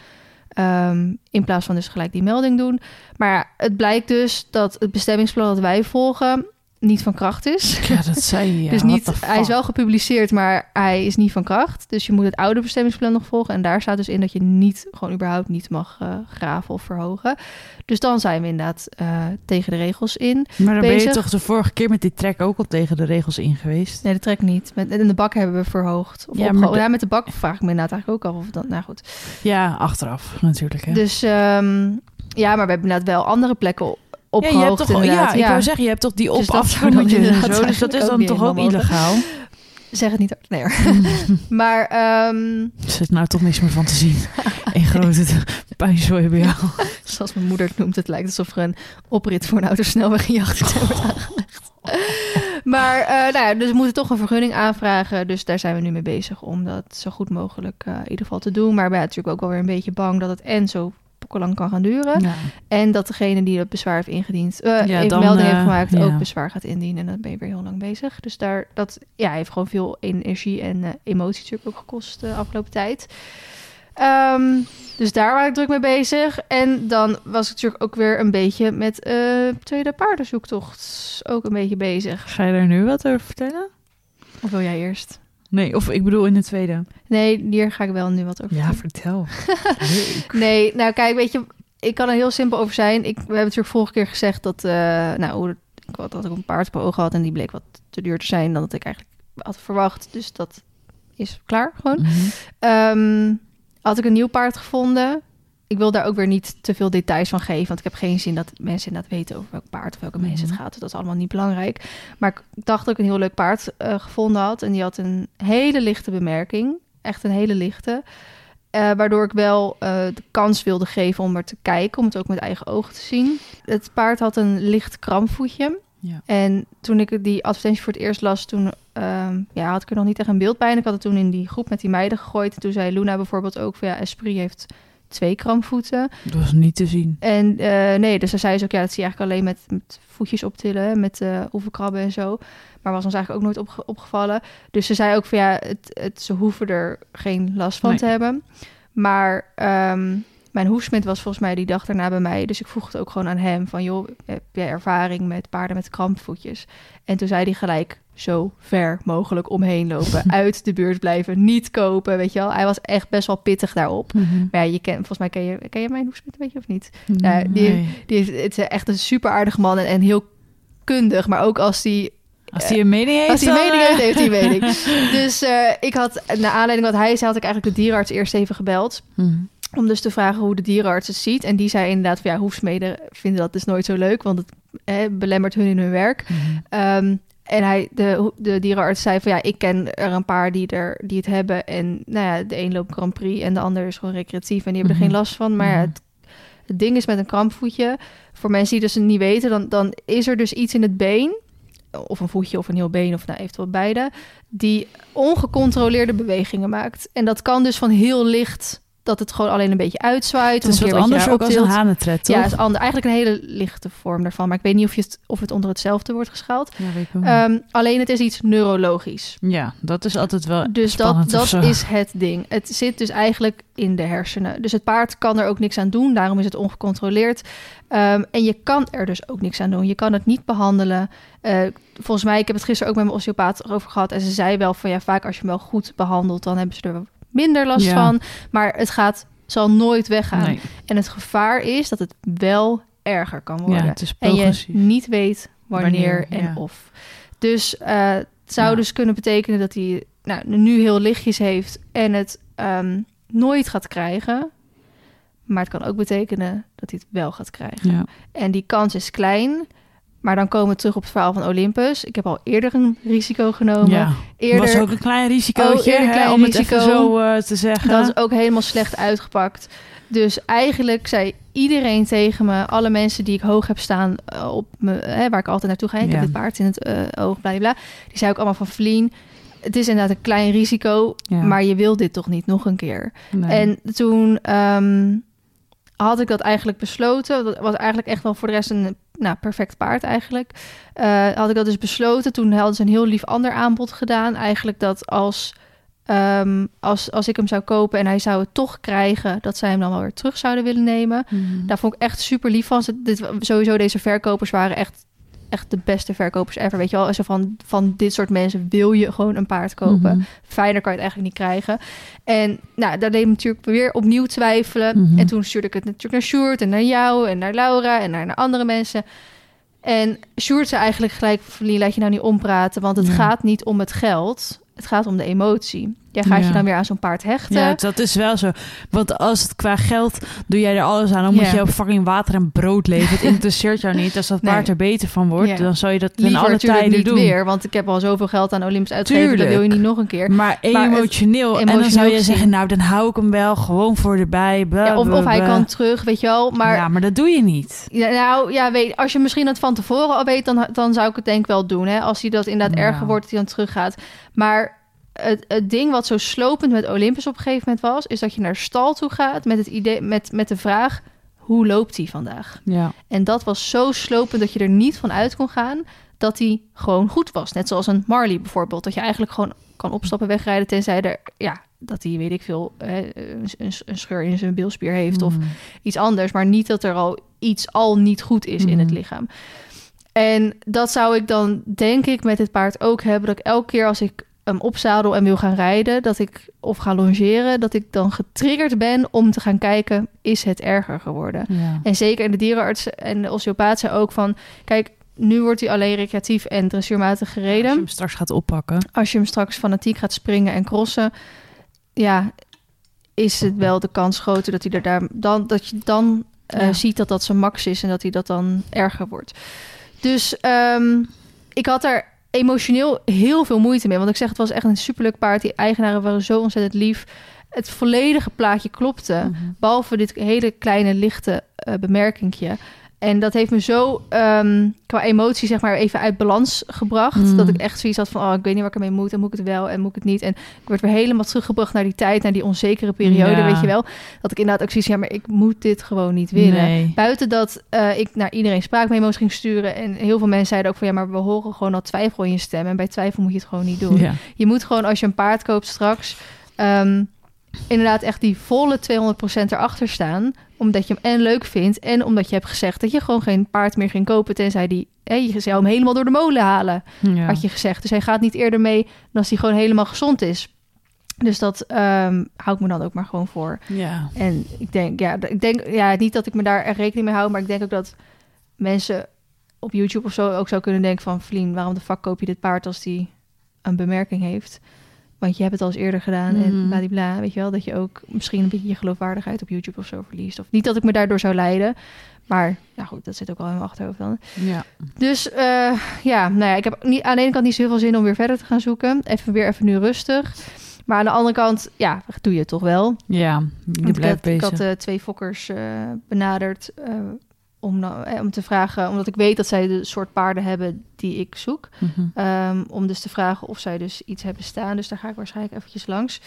Ehm, in plaats van dus gelijk die melding doen. Maar het blijkt dus dat het bestemmingsplan dat wij volgen... niet van kracht is. Ja, dat zei je. dus niet, hij is wel gepubliceerd, maar hij is niet van kracht. Dus je moet het oude bestemmingsplan nog volgen. En daar staat dus in dat je niet, gewoon überhaupt niet mag eh, graven of verhogen. Dus dan zijn we inderdaad eh, tegen de regels in. Maar dan ben je toch de vorige keer met die track ook al tegen de regels in geweest? Nee, de trek niet. Met, en de bak hebben we verhoogd. Of Ja, maar de- ja, met de bak vraag ik me inderdaad eigenlijk ook af of dat... Nou goed. Ja, achteraf natuurlijk. Hè? Dus ehm, ja, maar we hebben inderdaad wel andere plekken ja, je hebt toch, ja, ik wou zeggen, je hebt toch die Dus en inderdaad zo. Dus dat is dan toch ook illegaal? Zeg het niet. Nee maar Er zit nou toch niks meer van te zien. Een grote pijnzooi bij jou. zoals mijn moeder het noemt, het lijkt alsof er een oprit voor een autosnelweg in je achtertuin wordt aangelegd. maar eh, nou ja, dus we moeten toch een vergunning aanvragen. Dus daar zijn we nu mee bezig om dat zo goed mogelijk eh, in ieder geval te doen. Maar ik ben natuurlijk ook wel weer een beetje bang dat het en zo lang kan gaan duren. Ja. En dat degene die het bezwaar heeft ingediend, eh Ja, dan, melding heeft eh, gemaakt, ook bezwaar gaat indienen. En dan ben je weer heel lang bezig. Dus daar, dat ja, heeft gewoon veel energie en eh, emotie natuurlijk ook gekost de afgelopen tijd. Ehm, dus daar was ik druk mee bezig. En dan was ik natuurlijk ook weer een beetje met eh tweede paardenzoektocht ook een beetje bezig. Ga je daar nu wat over vertellen? Of wil jij eerst? Nee, of ik bedoel in de tweede. Nee, hier ga ik wel nu wat over Ja, vertel. Nee, nou kijk, weet je, ik kan er heel simpel over zijn. Ik, we hebben natuurlijk vorige keer gezegd dat, eh, nou, ik had, dat ik een paard op ogen had en die bleek wat te duur te zijn dan dat ik eigenlijk had verwacht. Dus dat is klaar gewoon. Mhm. Ehm, had ik een nieuw paard gevonden. Ik wil daar ook weer niet te veel details van geven, want ik heb geen zin dat mensen inderdaad weten over welk paard of welke mensen het Mhm. gaat. Dat is allemaal niet belangrijk. Maar ik dacht dat ik een heel leuk paard eh, gevonden had en die had een hele lichte bemerking, echt een hele lichte. Eh, waardoor ik wel eh, de kans wilde geven om er te kijken, om het ook met eigen ogen te zien. Het paard had een licht kramvoetje. Ja. En toen ik die advertentie voor het eerst las, toen ehm, ja, had ik er nog niet echt een beeld bij. En ik had het toen in die groep met die meiden gegooid. En toen zei Luna bijvoorbeeld ook van ja, Esprit heeft twee kramvoeten. Dat was niet te zien. En eh, nee, dus dan zei ze ook ja, dat zie je eigenlijk alleen met, met voetjes optillen, met eh oefenkrabben en zo. Maar was ons eigenlijk ook nooit opge- opgevallen. Dus ze zei ook van ja, het, het, ze hoeven er geen last van Nee. te hebben. Maar ehm, mijn hoefsmid was volgens mij die dag daarna bij mij. Dus ik vroeg het ook gewoon aan hem van joh, heb jij ervaring met paarden met krampvoetjes? En toen zei hij gelijk zo ver mogelijk omheen lopen, uit de buurt blijven, niet kopen, weet je wel. Hij was echt best wel pittig daarop. Maar ja, je kent, volgens mij ken je, ken je mijn hoefsmid een beetje of niet? Ja, die- Nee. Die heeft, het is echt een super aardige man en, en heel kundig. Maar ook als die Als hij een mening heeft, Als hij een mening eh, heeft, heeft hij een mening. Dus eh, ik had, naar aanleiding wat hij zei, had ik eigenlijk de dierenarts eerst even gebeld. Mhm. Om dus te vragen hoe de dierenarts het ziet. En die zei inderdaad van ja, hoefsmeden vinden dat dus nooit zo leuk. Want het eh, belemmert hun in hun werk. Mhm. Ehm, en hij, de, de dierenarts zei van ja, ik ken er een paar die, er, die het hebben. En nou ja, de een loopt Grand Prix en de ander is gewoon recreatief. En die hebben er Mhm. geen last van. Maar Mhm. het, het ding is met een krampvoetje. Voor mensen die dus het niet weten, dan, dan is er dus iets in het been. Of een voetje of een heel been of nou, eventueel beide. Die ongecontroleerde bewegingen maakt. En dat kan dus van heel licht dat het gewoon alleen een beetje uitzwaait. Het is een wat anders ook als een hanentred, toch? Ja, is ander, eigenlijk een hele lichte vorm daarvan. Maar ik weet niet of, je het, of het onder hetzelfde wordt geschaald. Ja, weet ik ook niet. Ehm, alleen het is iets neurologisch. ja, dat is altijd wel Dus dat, dat is het ding. Het zit dus eigenlijk in de hersenen. Dus het paard kan er ook niks aan doen. Daarom is het ongecontroleerd. Ehm, en je kan er dus ook niks aan doen. Je kan het niet behandelen. Eh, volgens mij, ik heb het gisteren ook met mijn osteopaat over gehad. En ze zei wel van ja, vaak als je hem wel goed behandelt, dan hebben ze er minder last Ja. van. Maar het gaat, zal nooit weggaan. Nee. En het gevaar is dat het wel erger kan worden. Ja, het is en je niet weet wanneer, Wanneer, en ja. of. Dus eh, het zou dus kunnen betekenen dat hij nou, nu heel lichtjes heeft en het ehm, nooit gaat krijgen. Maar het kan ook betekenen dat hij het wel gaat krijgen. En die kans is klein. Maar dan komen we terug op het verhaal van Olympus. Ik heb al eerder een risico genomen. ja. Eerder, was ook een klein risicootje, Oh, een hè, klein om het risico. even zo eh, te zeggen. dat is ook helemaal slecht uitgepakt. Dus eigenlijk zei iedereen tegen me, alle mensen die ik hoog heb staan eh, op me, hè, waar ik altijd naartoe ga. Ik Ja. heb dit paard in het eh, oog, bla bla. Die zei ook allemaal van Vlien. Het is inderdaad een klein risico, Ja. maar je wil dit toch niet nog een keer. Nee. En toen ehm, had ik dat eigenlijk besloten. Dat was eigenlijk echt wel voor de rest een nou, perfect paard eigenlijk. Eh, had ik dat dus besloten. Toen hadden ze een heel lief ander aanbod gedaan. Eigenlijk dat als, ehm, als, als ik hem zou kopen en hij zou het toch krijgen... dat zij hem dan wel weer terug zouden willen nemen. Mhm. Daar vond ik echt super lief van. Dit, sowieso deze verkopers waren echt, echt de beste verkopers ever. Weet je wel, zo van, van dit soort mensen wil je gewoon een paard kopen. Mhm. Fijner kan je het eigenlijk niet krijgen. En nou, daar deed ik natuurlijk weer opnieuw twijfelen. Mhm. En toen stuurde ik het natuurlijk naar Sjoerd en naar jou en naar Laura en naar, naar andere mensen. En Sjoerd zei eigenlijk gelijk, laat je nou niet ompraten, want het Ja. gaat niet om het geld. Het gaat om de emotie. Jij gaat Ja. je dan weer aan zo'n paard hechten. Ja, dat is wel zo. Want als het qua geld doe jij er alles aan, dan moet je op fucking water en brood leven. Het interesseert jou niet. Als dat Nee. paard er beter van wordt, dan zou je dat in alle tijden niet doen. weer, want ik heb al zoveel geld aan Olympus uitgegeven. Dat wil je niet nog een keer. Maar Maar het- emotioneel. en dan emotioneel zou je gezien- zeggen, nou, dan hou ik hem wel gewoon voor erbij. bla, Ja, of, of hij kan terug, weet je wel. Maar Ja, maar dat doe je niet. Ja, nou ja, weet, als je misschien het van tevoren al weet, dan, dan zou ik het denk ik wel doen. Hè? Als hij dat inderdaad erger wordt, dat hij dan teruggaat. Maar het, het ding wat zo slopend met Olympus op een gegeven moment was, is dat je naar stal toe gaat met, het idee, met, met de vraag: hoe loopt hij vandaag? Ja. En dat was zo slopend dat je er niet van uit kon gaan dat hij gewoon goed was. Net zoals een Marley bijvoorbeeld. Dat je eigenlijk gewoon kan opstappen, wegrijden, tenzij er, ja, dat hij, weet ik veel, een, een, een scheur in zijn bilspier heeft of Mhm. iets anders, maar niet dat er al iets al niet goed is in het Mhm. lichaam. En dat zou ik dan, denk ik, met dit paard ook hebben. Dat ik elke keer als ik hem opzadel en wil gaan rijden, dat ik of ga longeren, dat ik dan getriggerd ben om te gaan kijken, is het erger geworden? Ja. En zeker in de dierenarts en de osteopaat zei ook van, kijk, nu wordt hij alleen recreatief en dressuurmatig Als je gereden. hem straks gaat oppakken. Als je hem straks fanatiek gaat springen en crossen, ja, is het wel de kans groter dat hij er daar dan dat je dan eh, Ja. ziet dat dat zijn max is en dat hij dat dan erger wordt. Dus ehm, ik had er emotioneel heel veel moeite mee, want ik zeg het was echt een superleuk paard. Die eigenaren waren zo ontzettend lief. Het volledige plaatje klopte. Mhm. Behalve dit hele kleine lichte eh bemerkingje. En dat heeft me zo ehm, qua emotie zeg maar even uit balans gebracht. Mm. Dat ik echt zoiets had van, oh, ik weet niet waar ik ermee moet. En moet ik het wel en moet ik het niet. En ik werd weer helemaal teruggebracht naar die tijd, naar die onzekere periode, Ja. weet je wel. Dat ik inderdaad ook zoiets, ja, maar ik moet dit gewoon niet willen. Nee. Buiten dat eh, ik naar iedereen spraakmemo's ging sturen. En heel veel mensen zeiden ook van, ja, maar we horen gewoon al twijfel in je stem. En bij twijfel moet je het gewoon niet doen. Ja. Je moet gewoon als je een paard koopt straks... ehm, inderdaad echt die volle 200% erachter staan. Omdat je hem en leuk vindt... en omdat je hebt gezegd dat je gewoon geen paard meer ging kopen... tenzij die... Hè, je zou hem helemaal door de molen halen, Ja. had je gezegd. Dus hij gaat niet eerder mee dan als hij gewoon helemaal gezond is. Dus dat ehm hou ik me dan ook maar gewoon voor. Ja. En ik denk, ja, ik denk ja, niet dat ik me daar echt rekening mee hou... maar ik denk ook dat mensen op YouTube of zo ook zou kunnen denken van... Vlien, waarom de fuck koop je dit paard als die een bemerking heeft? Want je hebt het al eens eerder gedaan en Mhm. bladibla. Weet je wel, dat je ook misschien een beetje je geloofwaardigheid op YouTube of zo verliest. Of niet dat ik me daardoor zou leiden. Maar ja goed, dat zit ook al in mijn achterhoofd dan. Ja. Dus eh, ja, nou ja, ik heb niet, aan de ene kant niet zo heel veel zin om weer verder te gaan zoeken. Even weer even nu rustig. Maar aan de andere kant, ja, doe je het toch wel. Ja, je ik, had, ik had eh, twee fokkers eh, benaderd om, nou, om te vragen, omdat ik weet dat zij de soort paarden hebben die ik zoek. Mhm. Ehm, om dus te vragen of zij dus iets hebben staan. Dus daar ga ik waarschijnlijk eventjes langs.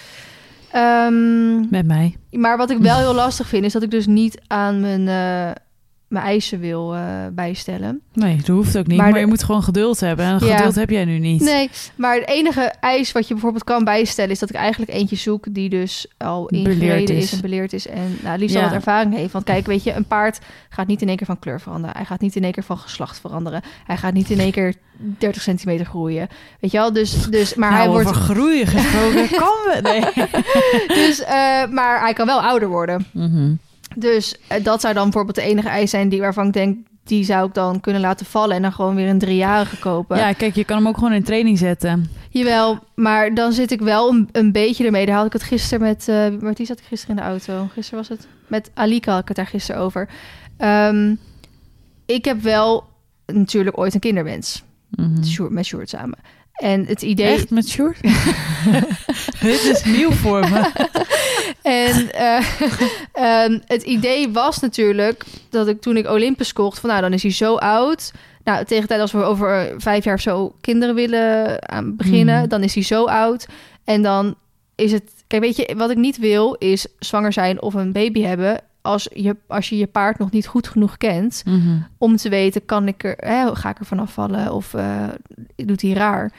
Ehm, Met mij. maar wat ik wel heel lastig vind, is dat ik dus niet aan mijn, eh, mijn eisen wil eh, bijstellen. Nee, dat hoeft ook niet. Maar Maar, de- je moet gewoon geduld hebben. En Ja. geduld heb jij nu niet. Nee, maar het enige eis wat je bijvoorbeeld kan bijstellen... is dat ik eigenlijk eentje zoek die dus al ingereden is. is. en beleerd is... en nou, liefst al wat ervaring heeft. Want kijk, weet je, een paard gaat niet in één keer van kleur veranderen. Hij gaat niet in één keer van geslacht veranderen. Hij gaat niet in één keer 30 centimeter groeien. Weet je wel? Dus, dus, maar nou, hij wordt... groeien gesproken. kan we? Nee. Dus, eh, maar hij kan wel ouder worden. Mhm. Dus eh, dat zou dan bijvoorbeeld de enige eis zijn... Die, waarvan ik denk, die zou ik dan kunnen laten vallen... en dan gewoon weer een driejarige kopen. Ja, kijk, je kan hem ook gewoon in training zetten. Jawel, maar dan zit ik wel een, een beetje ermee. Daar had ik het gisteren met... eh met wie zat ik gisteren in de auto? Gisteren was het? Met Alika had ik het daar gisteren over. Ehm, ik heb wel natuurlijk ooit een kinderwens. Mhm. Sjoerd- met Sjoerd samen. En het idee... Echt met Sjoerd? Dit is nieuw voor me. En eh, ehm, het idee was natuurlijk dat ik toen ik Olympus kocht... van nou, dan is hij zo oud... Nou, tegen de tijd als we over vijf jaar of zo kinderen willen aan beginnen... Hmm. dan is hij zo oud. En dan is het... Kijk, weet je, wat ik niet wil is zwanger zijn of een baby hebben... als je als je, je paard nog niet goed genoeg kent... Mhm. om te weten, kan ik er, hè, ga ik er vanaf vallen of eh, doet hij raar?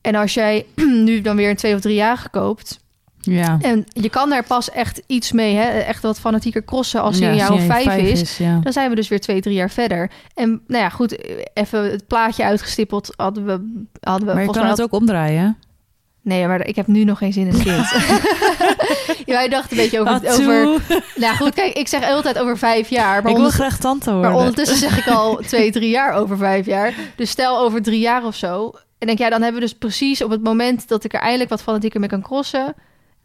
En als jij nu dan weer een twee of drie jaar koopt... Ja. En je kan daar pas echt iets mee, hè? echt wat fanatieker crossen als hij Ja, of hij vijf, is. ja. Dan zijn we dus weer twee, drie jaar verder. En nou ja, goed, even het plaatje uitgestippeld hadden we... Hadden we Maar je kan mij het ook omdraaien. Nee, maar ik heb nu nog geen zin in kind. ja, wij dachten een beetje over... Atoe. over nou goed, kijk, ik zeg de hele tijd over vijf jaar. Maar, ik wil graag tante maar worden. ondertussen zeg ik al twee, drie jaar over vijf jaar. Dus stel over drie jaar of zo. En denk, ja, dan hebben we dus precies op het moment dat ik er eindelijk wat fanatieker mee kan crossen...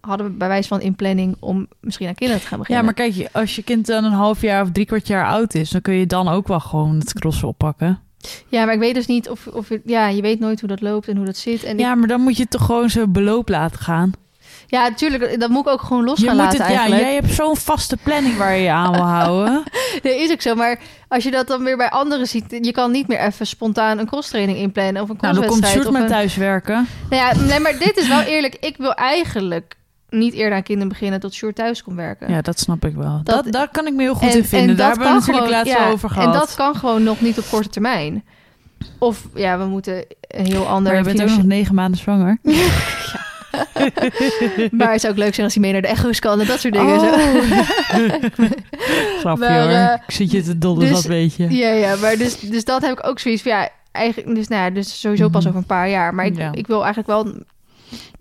hadden we bij wijze van in planning om misschien aan kinderen te gaan Ja, beginnen. maar kijk, je- als je kind dan een half jaar of drie kwart jaar oud is... dan kun je dan ook wel gewoon het crossen oppakken. Ja, maar ik weet dus niet of, of ja, je weet nooit hoe dat loopt en hoe dat zit. En Ja, maar dan moet je toch gewoon zo beloop laten gaan. ja, natuurlijk, dat moet ik ook gewoon los Je gaan moet laten het, ja, jij hebt zo'n vaste planning waar je je aan wil houden. Dat is ook zo, maar als je dat dan weer bij anderen ziet, je kan niet meer even spontaan een crosstraining inplannen of een Nou, dan komt crosswedstrijd. Sjoerd een... thuiswerken. Nou ja, nee, maar dit is wel eerlijk. Ik wil eigenlijk niet eerder aan kinderen beginnen tot Sjoerd thuis komt werken. Ja, dat snap ik wel. Dat- Dat, daar kan ik me heel goed in vinden. Daar hebben we natuurlijk gewoon- laatst ja, over gehad. En dat kan gewoon nog niet op korte termijn. Of ja, we moeten een heel ander... maar je bent ook nog negen maanden zwanger. Maar het zou ook leuk zijn als hij mee naar de echo's kan en dat soort dingen. Oh. Zo. Grapje Maar, hoor. eh, ik zit je te dollen, dus- dat weet je. Ja, ja, maar dus, dus dat heb ik ook zoiets van ja, eigenlijk, dus nou ja, dus sowieso pas Mhm. over een paar jaar. Maar ik, Ja. ik wil eigenlijk wel,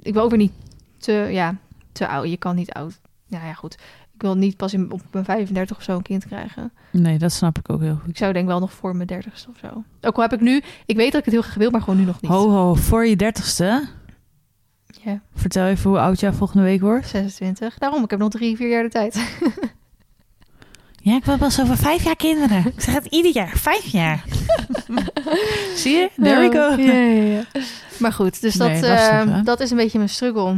ik wil ook weer niet te, ja, te oud. Je kan niet oud. Ja, ja, goed. Ik wil niet pas in, op mijn 35 of zo een kind krijgen. Nee, dat snap ik ook heel goed. Ik zou denk wel nog voor mijn 30ste of zo. Ook al heb ik nu, ik weet dat ik het heel graag wil, maar gewoon nu nog niet. Ho, ho, voor je dertigste. Ja, Vertel even hoe oud jij volgende week wordt. 26. Daarom, ik heb nog drie, vier jaar de tijd. Ja, ik wil pas over vijf jaar kinderen. Ik zeg het ieder jaar, vijf jaar. Zie je? There we go. Ja, ja, ja. Maar goed, dus dat, Nee, eh, lastig, hè? dat is een beetje mijn struggle.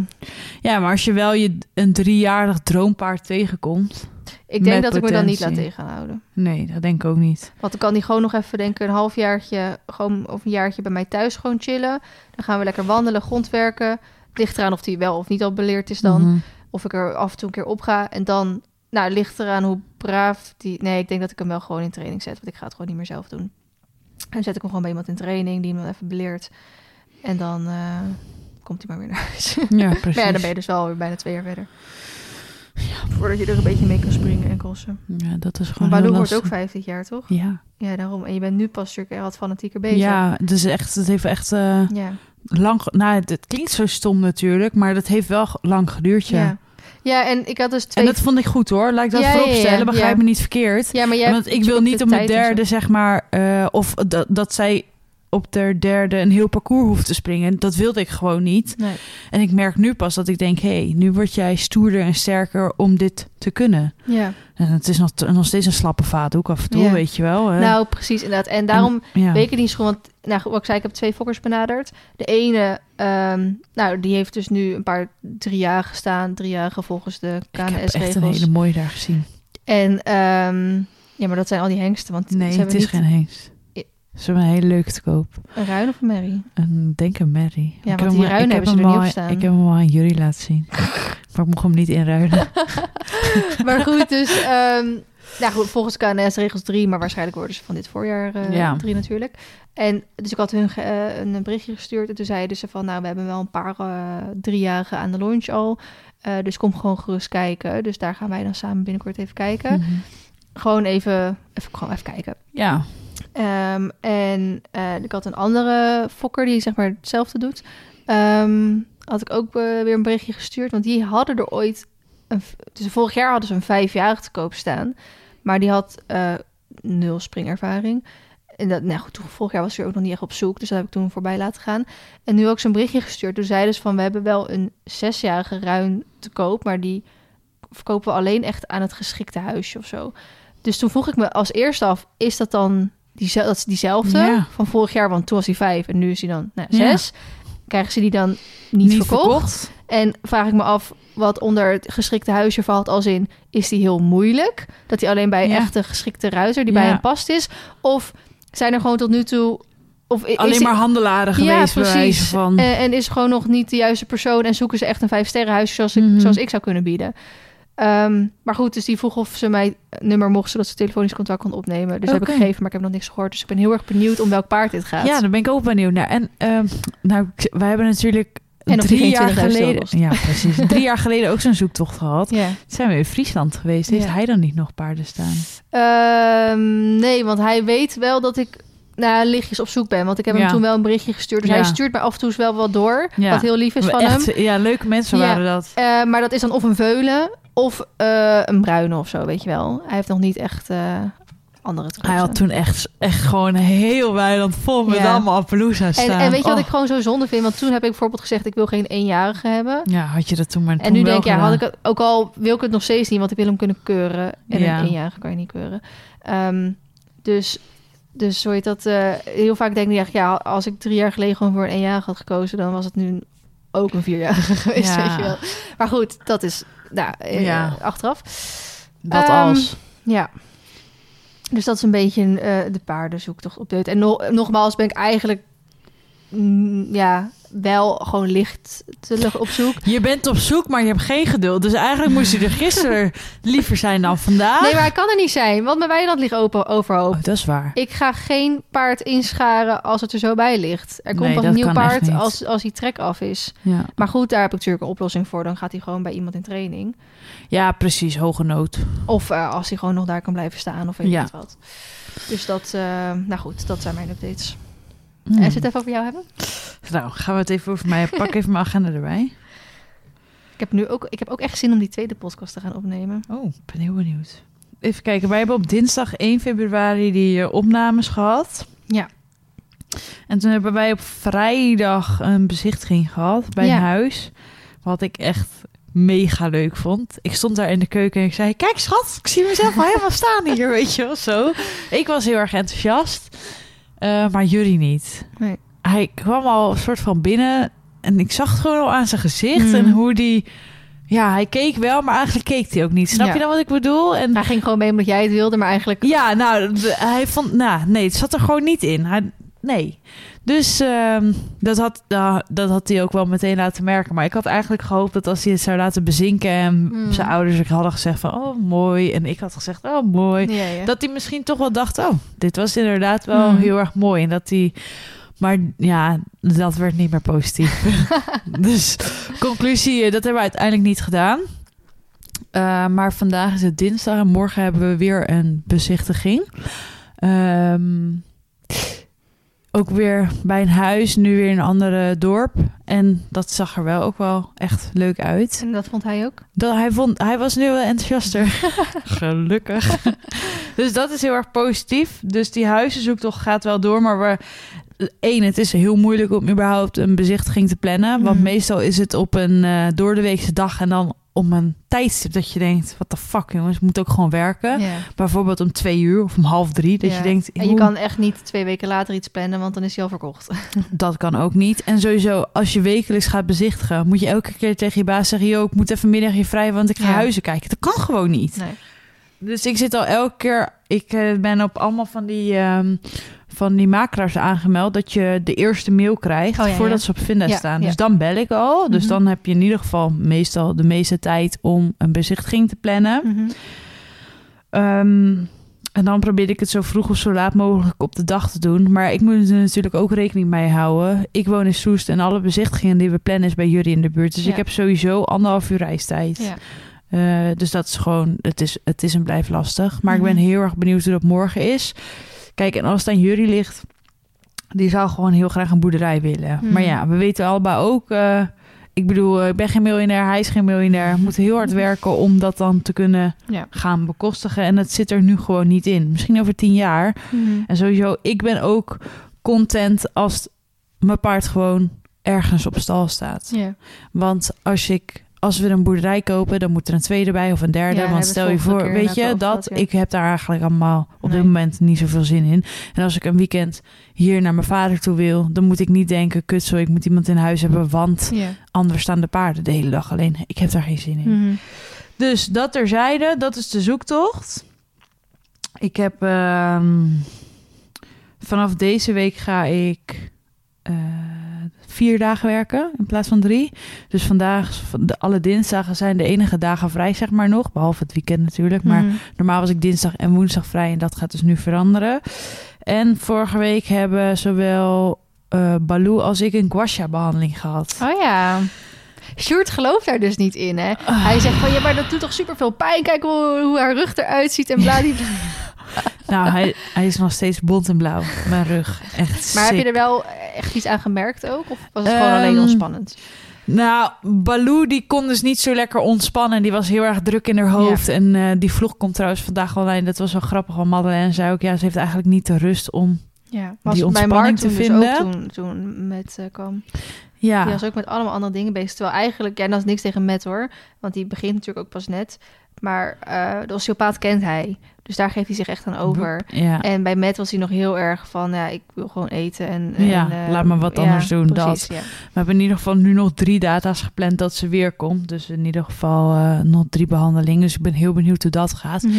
Ja, maar als je wel je een driejarig droompaard tegenkomt. Ik denk dat ik me dan niet laat tegenhouden. Nee, dat denk ik ook niet. Want dan kan die gewoon nog even denken, een halfjaartje gewoon, of een jaartje bij mij thuis gewoon chillen. Dan gaan we lekker wandelen, grondwerken. Het ligt eraan of die wel of niet al beleerd is dan. Mhm. Of ik er af en toe een keer op ga. En dan, nou, ligt eraan hoe braaf die... Nee, ik denk dat ik hem wel gewoon in training zet. Want ik ga het gewoon niet meer zelf doen. En dan zet ik hem gewoon bij iemand in training, die hem dan even beleert. En dan eh, komt hij maar weer naar huis. Ja, Maar precies. ja, dan ben je dus wel weer bijna twee jaar verder. Voordat je er een beetje mee kan springen en crossen. Ja, dat is Maar gewoon heel Baloo wordt ook vijf dit jaar, toch? Ja. Ja, daarom. En je bent nu pas natuurlijk wat fanatieker bezig. ja, dus echt, het heeft echt eh, Ja. lang... Nou, het, het klinkt zo stom natuurlijk, maar dat heeft wel lang geduurd, ja. Ja. Ja, en ik had dus twee... En dat vond ik goed hoor. Laat ik dat Ja, ja, voorop stellen. ja, Begrijp me niet verkeerd. ja, maar jij Want ik wil niet op de derde, zeg maar, eh, of dat, dat zij op de derde een heel parcours hoeft te springen. Dat wilde ik gewoon niet. Nee. En ik merk nu pas dat ik denk, hé, hey, nu word jij stoerder en sterker om dit te kunnen. Ja, En het is nog, nog steeds een slappe vaat, ook af en toe, Ja. weet je wel. hè. nou precies inderdaad. En daarom ja. weet ik niet want nou, wat ik zei, ik heb twee fokkers benaderd. De ene, ehm, nou, die heeft dus nu een paar drie jaar gestaan, drie jaar volgens de ik heb echt een KNS-regels. hele mooie daar gezien. En ehm, ja, maar dat zijn al die hengsten, want Nee, het hebben is niet geen hengst. Ze hebben een hele leuke te koop. een ruin of een merrie. Een, denk een Mary. Ja, Ik want die ik hebben heb ze er niet op staan. Ik heb hem al aan jullie laten zien. maar ik mocht hem niet inruilen. maar goed, dus ehm, nou goed, volgens KNS regels drie, maar waarschijnlijk worden ze van dit voorjaar eh, Ja. drie natuurlijk. En dus ik had hun eh, een berichtje gestuurd en toen zeiden ze van, nou, we hebben wel een paar eh driejarigen aan de launch al, Eh, dus kom gewoon gerust kijken. Dus daar gaan wij dan samen binnenkort even kijken. Mhm. Gewoon even, even, gewoon even kijken. Ja. Ehm, en eh, ik had een andere fokker die zeg maar hetzelfde doet. Ehm, had ik ook eh, weer een berichtje gestuurd. Want die hadden er ooit... Een, dus vorig jaar hadden ze een vijfjarige te koop staan. Maar die had eh, nul springervaring. En dat, nou goed, toen, vorig jaar was hij ook nog niet echt op zoek. Dus dat heb ik toen voorbij laten gaan. En nu ook zo'n berichtje gestuurd. Toen zeiden ze van, we hebben wel een zesjarige ruin te koop. Maar die verkopen we alleen echt aan het geschikte huisje of zo. Dus toen vroeg ik me als eerste af, is dat dan diezelfde, dat is diezelfde Ja. van vorig jaar? Want toen was hij vijf en nu is hij dan nou, Ja. zes. Krijgen ze die dan niet, verkocht? verkocht? En vraag ik me af wat onder het geschikte huisje valt als in... is die heel moeilijk? Dat hij alleen bij een Ja. echte geschikte ruiter die Ja. bij hem past is? Of zijn er gewoon tot nu toe... Of is Alleen die- maar handelaren geweest, bij wijze van. En is gewoon nog niet de juiste persoon... en zoeken ze echt een vijfsterrenhuisje zoals, ik, Mhm. zoals ik zou kunnen bieden. Ehm, maar goed, dus die vroeg of ze mij nummer mocht... zodat ze telefonisch contact kon opnemen. Dus heb ik gegeven, maar ik heb nog niks gehoord. Dus ik ben heel erg benieuwd om welk paard dit gaat. ja, daar ben ik ook benieuwd naar. En ehm, nou, wij hebben natuurlijk En drie jaar 20.000 euro geleden... Ja, precies. drie jaar geleden ook zo'n zoektocht gehad. zijn we in Friesland geweest. Heeft hij dan niet nog paarden staan? Ehm, nee, want hij weet wel dat ik naar lichtjes op zoek ben. Want ik heb Ja. hem toen wel een berichtje gestuurd. Dus Ja. hij stuurt mij af en toe wel wat door. Ja. Wat heel lief is van Echt, hem. Ja, leuke mensen waren dat. Eh, maar dat is dan of een veulen of eh, een bruine of zo, weet je wel. Hij heeft nog niet echt eh, andere Hij had toen echt, echt gewoon heel weiland vol met Ja. allemaal Appaloosa's en, staan. en weet je wat Oh. ik gewoon zo zonde vind? Want toen heb ik bijvoorbeeld gezegd... ik wil geen eenjarige hebben. Ja, had je dat toen maar En toen nu wel denk ik, ja, had ik het, ook al wil ik het nog steeds niet, want ik wil hem kunnen keuren. En Ja. een eenjarige kan je niet keuren. Ehm, dus, dus zo heet dat. eh, heel vaak denk ik, echt, ja, als ik drie jaar geleden gewoon voor een eenjarige had gekozen, dan was het nu ook een vierjarige geweest, Ja. weet je wel. Maar goed, dat is nou, eh, Ja. achteraf. Dat Ehm, als. Ja. Dus dat is een beetje eh, de paardenzoektocht op dit. En no- nogmaals ben ik eigenlijk mm, ja, wel gewoon licht te op zoek. Je bent op zoek, maar je hebt geen geduld. Dus eigenlijk moest je er gisteren liever zijn dan vandaag. Nee, maar hij kan er niet zijn, want mijn weiland ligt open overhoop. Oh, dat is waar. Ik ga geen paard inscharen als het er zo bij ligt. Er komt Nee, dat een nieuw paard als, als die trek af is. Ja. Maar goed, daar heb ik natuurlijk een oplossing voor. Dan gaat hij gewoon bij iemand in training. ja, precies. Hoge nood. Of eh, als hij gewoon nog daar kan blijven staan of weet Ja. wat. Dus dat, eh, nou goed, dat zijn mijn updates. Hmm. En zullen we het even over jou hebben? Nou, gaan we het even over mij. Pak even mijn agenda erbij. Ik heb nu ook, ik heb ook echt zin om die tweede podcast te gaan opnemen. Oh, ik ben heel benieuwd. Even kijken. Wij hebben op dinsdag 1 februari die eh, opnames gehad. Ja. En toen hebben wij op vrijdag een bezichtiging gehad bij Ja. een huis. Wat ik echt mega leuk vond. Ik stond daar in de keuken en ik zei... Kijk schat, ik zie mezelf al helemaal staan hier, weet je wel, zo. Ik was heel erg enthousiast. Eh, maar jullie niet. Nee. Hij kwam al een soort van binnen... En ik zag het gewoon al aan zijn gezicht Mm. en hoe die... Ja, hij keek wel, maar eigenlijk keek hij ook niet. Snap Ja. je dan wat ik bedoel? En Hij ging gewoon mee omdat jij het wilde, maar eigenlijk... ja, nou, hij vond... Nou, nee, het zat er gewoon niet in. Hij, nee. Dus ehm, dat, had, da- dat had hij ook wel meteen laten merken. Maar ik had eigenlijk gehoopt dat als hij het zou laten bezinken... en Mm. zijn ouders ook hadden gezegd van... oh, mooi. En ik had gezegd, oh, mooi. Ja, ja. Dat hij misschien toch wel dacht... oh, dit was inderdaad wel Mm. heel erg mooi. En dat hij... Maar ja, dat werd niet meer positief. dus conclusie, eh, dat hebben we uiteindelijk niet gedaan. Uh, maar vandaag is het dinsdag en morgen hebben we weer een bezichtiging. Um, ook weer bij een huis, nu weer in een andere dorp. En dat zag er wel ook wel echt leuk uit. En dat vond hij ook? Dat, hij, vond, hij was nu wel enthousiaster. Gelukkig. dus dat is heel erg positief. Dus die huizenzoektocht gaat wel door. Maar we, één, het is heel moeilijk om überhaupt een bezichtiging te plannen. Want Mhm. meestal is het op een eh door de weekse dag en dan om een tijdstip dat je denkt... wat de fuck jongens, moet ook gewoon werken. Bijvoorbeeld om twee uur of om half drie. Dat je denkt, En je kan echt niet twee weken later iets plannen, want dan is hij al verkocht. dat kan ook niet. En sowieso, als je wekelijks gaat bezichtigen... moet je elke keer tegen je baas zeggen... yo, ik moet even middagje vrij, want ik ga Ja. huizen kijken. Dat kan gewoon niet. Nee. Dus ik zit al elke keer... Ik eh, ben op allemaal van die, ehm, van die makelaars aangemeld... dat je de eerste mail krijgt Oh, ja, voordat ja. ze op Vinda Ja, staan. Dus dan bel ik al. Dus Mhm. dan heb je in ieder geval meestal de meeste tijd... om een bezichtiging te plannen. Mhm. Ehm, en dan probeer ik het zo vroeg of zo laat mogelijk op de dag te doen. Maar ik moet er natuurlijk ook rekening mee houden. Ik woon in Soest en alle bezichtigingen die we plannen is bij jullie in de buurt. Dus ik heb sowieso anderhalf uur reistijd. Ja. Eh, dus dat is gewoon, het is, het is en blijft lastig. Maar ik ben Mhm. heel erg benieuwd hoe dat morgen is. Kijk, en als het aan jullie ligt, die zou gewoon heel graag een boerderij willen. Mhm. Maar ja, we weten allebei ook. eh, ik bedoel, eh, ik ben geen miljonair, hij is geen miljonair. We moeten heel hard werken om dat dan te kunnen Ja. gaan bekostigen. En dat zit er nu gewoon niet in. Misschien over tien jaar. Mhm. En sowieso, ik ben ook content als mijn paard gewoon ergens op stal staat. Want als ik als we een boerderij kopen, dan moet er een tweede bij of een derde. Ja, want stel je voor, weet je, dat ja. ik heb daar eigenlijk allemaal op Nee. dit moment niet zoveel zin in. En als ik een weekend hier naar mijn vader toe wil, dan moet ik niet denken, kut zo, ik moet iemand in huis hebben, want Ja. anders staan de paarden de hele dag alleen. Ik heb daar geen zin in. Mhm. Dus dat terzijde, dat is de zoektocht. Ik heb ehm, vanaf deze week ga ik eh, vier dagen werken in plaats van drie. Dus vandaag, de, alle dinsdagen zijn de enige dagen vrij, zeg maar nog. Behalve het weekend natuurlijk. Maar Mhm. normaal was ik dinsdag en woensdag vrij en dat gaat dus nu veranderen. En vorige week hebben zowel eh Baloo als ik een guasha-behandeling gehad. Oh ja. Sjoerd gelooft daar dus niet in, hè? Hij zegt van, ja, maar dat doet toch superveel pijn? Kijk hoe, hoe haar rug eruit ziet en bladibla. Nou, hij, hij is nog steeds bont en blauw. Mijn rug. Echt Maar heb je er wel echt iets aan gemerkt ook? Of was het gewoon Ehm, alleen ontspannend? Nou, Baloo die kon dus niet zo lekker ontspannen. Die was heel erg druk in haar hoofd. En eh, die vlog komt trouwens vandaag online. Dat was wel grappig. Want Madeleine zei ook... Ja, ze heeft eigenlijk niet de rust om... Ja, die ontspanning te toen vinden. Dus ook toen, toen met eh, kwam. Ja, Die was ook met allemaal andere dingen bezig. Terwijl eigenlijk, ja, dat is niks tegen Matt hoor. Want die begint natuurlijk ook pas net. Maar eh de osteopaat kent hij. Dus daar geeft hij zich echt aan over. ja. En bij Matt was hij nog heel erg van, ja, ik wil gewoon eten. En, Ja, en, eh, laat me wat ja, anders doen, precies, Ja. We hebben in ieder geval nu nog drie data's gepland dat ze weer komt. Dus in ieder geval eh, nog drie behandelingen. Dus ik ben heel benieuwd hoe dat gaat. Mhm.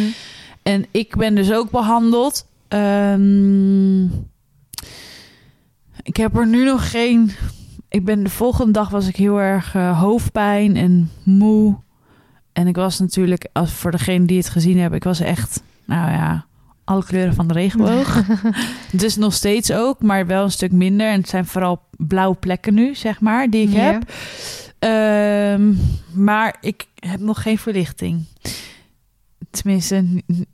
En ik ben dus ook behandeld. Ehm, ik heb er nu nog geen. Ik ben de volgende dag was ik heel erg eh, hoofdpijn en moe. En ik was natuurlijk, als voor degene die het gezien hebben, ik was echt, nou ja, alle kleuren van de regenboog. dus nog steeds ook, maar wel een stuk minder. En het zijn vooral blauwe plekken nu, zeg maar, die ik heb. Ehm, maar ik heb nog geen verlichting. Tenminste,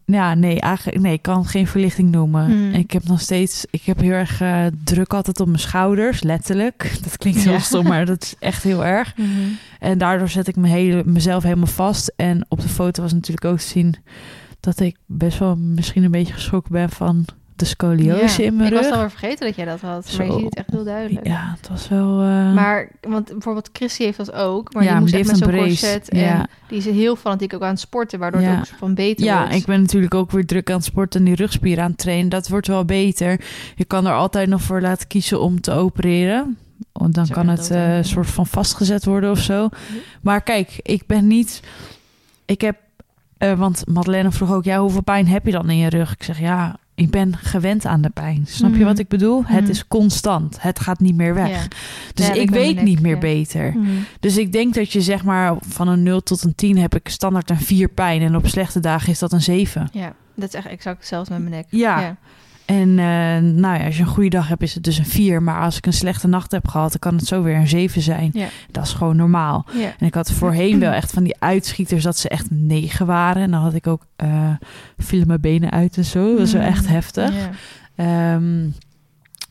ja, nee, eigenlijk, nee, ik kan geen verlichting noemen. Hmm. Ik heb nog steeds, ik heb heel erg eh, druk altijd op mijn schouders, letterlijk. Dat klinkt heel Ja. stom, maar dat is echt heel erg. Mhm. En daardoor zet ik me hele, mezelf helemaal vast. En op de foto was natuurlijk ook te zien dat ik best wel misschien een beetje geschrokken ben van de scoliose Ja. in mijn ik was rug. alweer vergeten dat jij dat had. Maar je ziet het echt heel duidelijk. Ja, het was wel. eh, Maar, want bijvoorbeeld Chrissy heeft dat ook. Maar Ja, die maar moest die echt heeft met zo'n corset. En Ja. die is heel fanatiek ook aan het sporten. Waardoor Ja. het ook van beter ja, wordt. ik ben natuurlijk ook weer druk aan het sporten en die rugspieren aan het trainen. Dat wordt wel beter. Je kan er altijd nog voor laten kiezen om te opereren. Want dan kan ja, het eh, soort van vastgezet worden of zo. Maar kijk, ik ben niet. Ik heb. Eh, want Madeleine vroeg ook: ja, hoeveel pijn heb je dan in je rug? Ik zeg ja. Ik ben gewend aan de pijn. Snap je Mhm. wat ik bedoel? Het Mhm. is constant. Het gaat niet meer weg. Ja. Dus Ja, ik weet niet meer ja. beter. Mhm. Dus ik denk dat je zeg maar van een 0 tot een 10 heb ik standaard een 4 pijn. En op slechte dagen is dat een 7. Ja, dat is echt exact hetzelfde met mijn nek. Ja. En eh, nou ja, als je een goede dag hebt, is het dus een 4. Maar als ik een slechte nacht heb gehad, dan kan het zo weer een 7 zijn. Ja. Dat is gewoon normaal. Ja. En ik had voorheen wel echt van die uitschieters dat ze echt 9 waren. En dan had ik ook, eh vielen mijn benen uit en zo. Dat was wel echt Mhm. heftig. Ja. Ehm,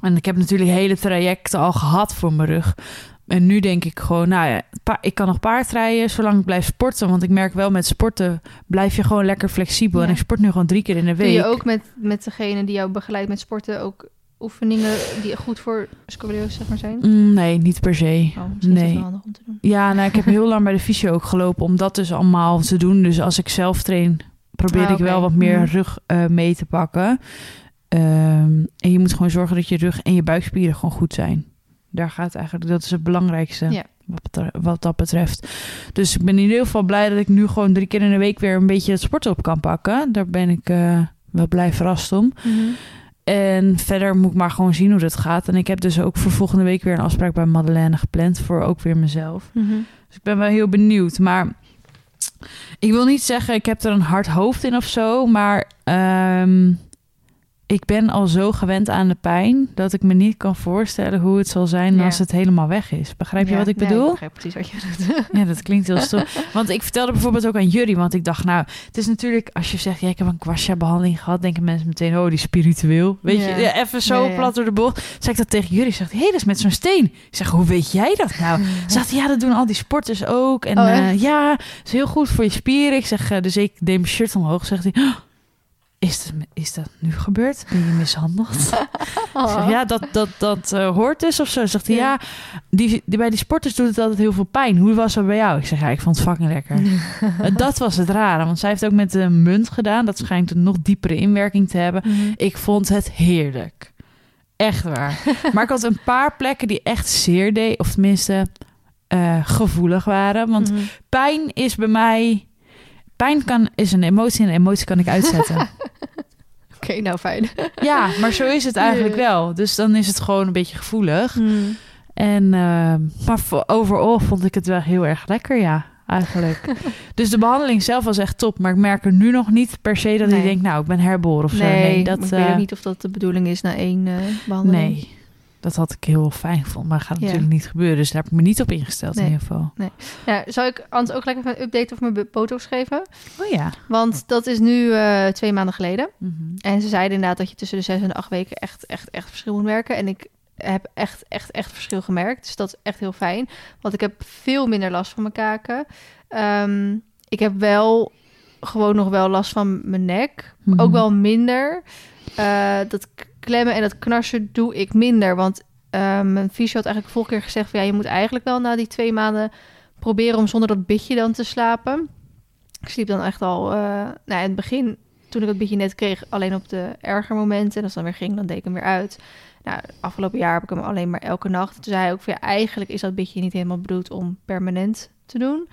En ik heb natuurlijk hele trajecten al gehad voor mijn rug. En nu denk ik gewoon, nou ja, ik kan nog paardrijden zolang ik blijf sporten. Want ik merk wel met sporten blijf je gewoon lekker flexibel. Ja. En ik sport nu gewoon drie keer in de Doe week. je ook met, met degene die jou begeleidt met sporten ook oefeningen die goed voor scoliose zeg maar zijn? Mm, nee, niet per se. Oh, misschien is Nee. wel handig om te doen. Ja, nou, ik heb heel lang bij de fysio ook gelopen om dat dus allemaal te doen. Dus als ik zelf train, probeer Ah, ik wel wat meer Mhm. rug eh, mee te pakken. Ehm, en je moet gewoon zorgen dat je rug en je buikspieren gewoon goed zijn. Daar gaat eigenlijk, dat is het belangrijkste Ja. wat, wat dat betreft. Dus ik ben in ieder geval blij dat ik nu gewoon drie keer in de week weer een beetje het sporten op kan pakken. Daar ben ik eh, wel blij verrast om. Mhm. En verder moet ik maar gewoon zien hoe dat gaat. En ik heb dus ook voor volgende week weer een afspraak bij Madeleine gepland voor ook weer mezelf. Mhm. Dus ik ben wel heel benieuwd. Maar ik wil niet zeggen, ik heb er een hard hoofd in of zo. Maar ehm, ik ben al zo gewend aan de pijn dat ik me niet kan voorstellen hoe het zal zijn Ja. als het helemaal weg is. Begrijp je Ja, wat ik ja, bedoel? ik begrijp precies wat je doet. Ja, dat klinkt heel stom. Want ik vertelde bijvoorbeeld ook aan jullie, want ik dacht, nou, het is natuurlijk, als je zegt, ja, ik heb een kwasja-behandeling gehad, denken mensen meteen, oh, die spiritueel. Weet Ja. je, ja, even zo Ja, ja. plat door de bocht. Zeg ik dat tegen jullie, zegt, hé, hey, dat is met zo'n steen. Ik zeg, hoe weet jij dat nou? Ze dacht, ja, dat doen al die sporters ook. En Oh, eh, ja, dat is heel goed voor je spieren. Ik zeg, eh, dus ik deed mijn shirt omhoog. Zegt hij, "Oh, is dat, is dat nu gebeurd? Ben je mishandeld? Zeg, ja, dat, dat, dat eh, hoort dus of zo. Zegt hij, Ja. ja, die, die, bij die sporters doet het altijd heel veel pijn. Hoe was dat bij jou? Ik zeg, ja, ik vond het fucking lekker. Dat was het rare, want zij heeft ook met de munt gedaan. Dat schijnt een nog diepere inwerking te hebben. Mhm. Ik vond het heerlijk. Echt waar. maar ik had een paar plekken die echt zeer deed. Of tenminste eh, gevoelig waren. Want Mhm. pijn is bij mij... Pijn kan, is een emotie en een emotie kan ik uitzetten. Oké, nou fijn. ja, maar zo is het eigenlijk wel. Dus dan is het gewoon een beetje gevoelig. Mhm. En, eh, maar overal vond ik het wel heel erg lekker, ja, eigenlijk. dus de behandeling zelf was echt top. Maar ik merk er nu nog niet per se dat Nee. ik denk, nou, ik ben herboren of zo. Nee, Nee, dat, ik weet eh, niet of dat de bedoeling is na één eh, behandeling. nee, dat had ik heel fijn gevonden. Maar gaat Ja. natuurlijk niet gebeuren. Dus daar heb ik me niet op ingesteld Nee. in ieder geval. Ja, zou ik anders ook lekker een update over mijn botox geven? Oh ja. Want dat is nu eh, twee maanden geleden. Mhm. En ze zeiden inderdaad dat je tussen de zes en de acht weken echt, echt, echt verschil moet merken. En ik heb echt, echt, echt verschil gemerkt. Dus dat is echt heel fijn. Want ik heb veel minder last van mijn kaken. Ehm, ik heb wel gewoon nog wel last van mijn nek. Mhm. Ook wel minder. Eh, dat klemmen en dat knarsen doe ik minder. Want ehm, mijn fysio had eigenlijk vorige keer gezegd... Van, ja, je moet eigenlijk wel na die twee maanden proberen om zonder dat bitje dan te slapen. Ik sliep dan echt al... eh, nou, in het begin, toen ik dat bitje net kreeg... alleen op de erger momenten. En als het dan weer ging, dan deed ik hem weer uit. Nou, afgelopen jaar heb ik hem alleen maar elke nacht. Toen zei hij ook van, ja, eigenlijk is dat bitje niet helemaal bedoeld om permanent te doen.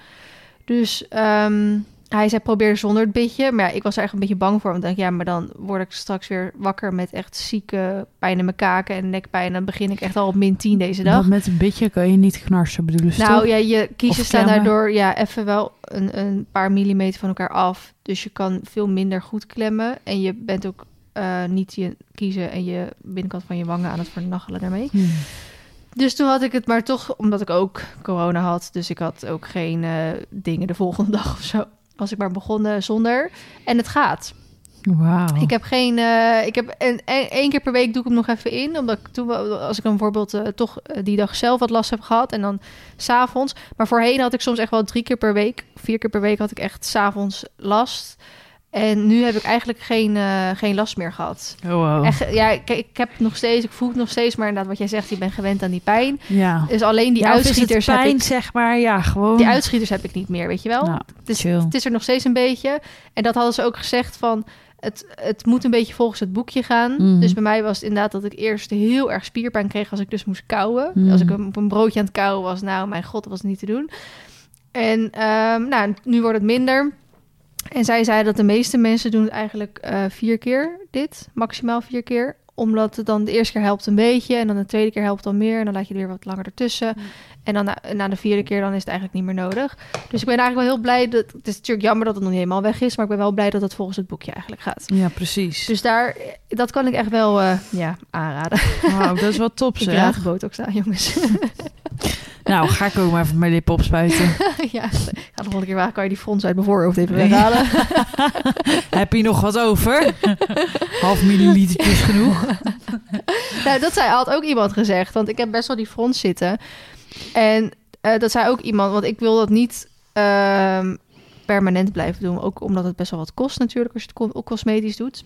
Dus ehm, hij zei, probeer zonder het bitje. Maar ja, ik was er echt een beetje bang voor. Want ik dacht, ja, maar dan word ik straks weer wakker met echt zieke pijn in mijn kaken en nekpijn. En dan begin ik echt al op min 10 deze dag. Want met een beetje kan je niet knarsen, bedoelen ze Nou toch? ja, je kiezen staan daardoor ja, even wel een, een paar millimeter van elkaar af. Dus je kan veel minder goed klemmen. En je bent ook eh, niet je kiezen en je binnenkant van je wangen aan het vernachelen daarmee. Hmm. Dus toen had ik het maar toch, omdat ik ook corona had. Dus ik had ook geen eh, dingen de volgende dag of zo. Was ik maar begonnen zonder. En het gaat. Wauw. Ik heb geen. eh, ik heb een, een- één keer per week doe ik hem nog even in. Omdat ik toen, als ik dan bijvoorbeeld eh, toch eh, die dag zelf wat last heb gehad. En dan s'avonds. Maar voorheen had ik soms echt wel drie keer per week. Vier keer per week had ik echt s'avonds last. En nu heb ik eigenlijk geen, eh, geen last meer gehad. Oh, wow. Echt, ja, ik, ik heb het nog steeds, ik voel het nog steeds, maar inderdaad wat jij zegt, je bent gewend aan die pijn. Ja. Dus alleen die Ja, is het uitschieters heb pijn, ik, zeg maar. Ja, gewoon. die uitschieters heb ik niet meer, weet je wel? Nou, Dus chill. het is er nog steeds een beetje. En dat hadden ze ook gezegd van, het, het moet een beetje volgens het boekje gaan. Mhm. Dus bij mij was het inderdaad dat ik eerst heel erg spierpijn kreeg als ik dus moest kauwen. Mhm. Als ik op een broodje aan het kauwen was, nou mijn god, dat was niet te doen. En ehm, nou, nu wordt het minder. En zij zei dat de meeste mensen doen het eigenlijk eh, vier keer dit, maximaal vier keer. Omdat het dan de eerste keer helpt een beetje en dan de tweede keer helpt dan meer. En dan laat je er weer wat langer ertussen. En dan na, na de vierde keer dan is het eigenlijk niet meer nodig. Dus ik ben eigenlijk wel heel blij dat... Het is natuurlijk jammer dat het nog niet helemaal weg is. Maar ik ben wel blij dat het volgens het boekje eigenlijk gaat. Ja, precies. Dus daar, dat kan ik echt wel eh, ja, aanraden. Wauw, dat is wel top, Ik raad zeg. botox aan, jongens. Nou, ga ik ook maar even mijn lippen opspuiten. ja, ga de volgende keer waar kan je die frons uit mijn voorhoofd even weghalen. Heb je nog wat over? Half millilitertjes genoeg. nou, dat zei, had ook iemand gezegd. Want ik heb best wel die front zitten. En eh, dat zei ook iemand, want ik wil dat niet ehm, permanent blijven doen. Ook omdat het best wel wat kost natuurlijk als je het co- cosmetisch doet.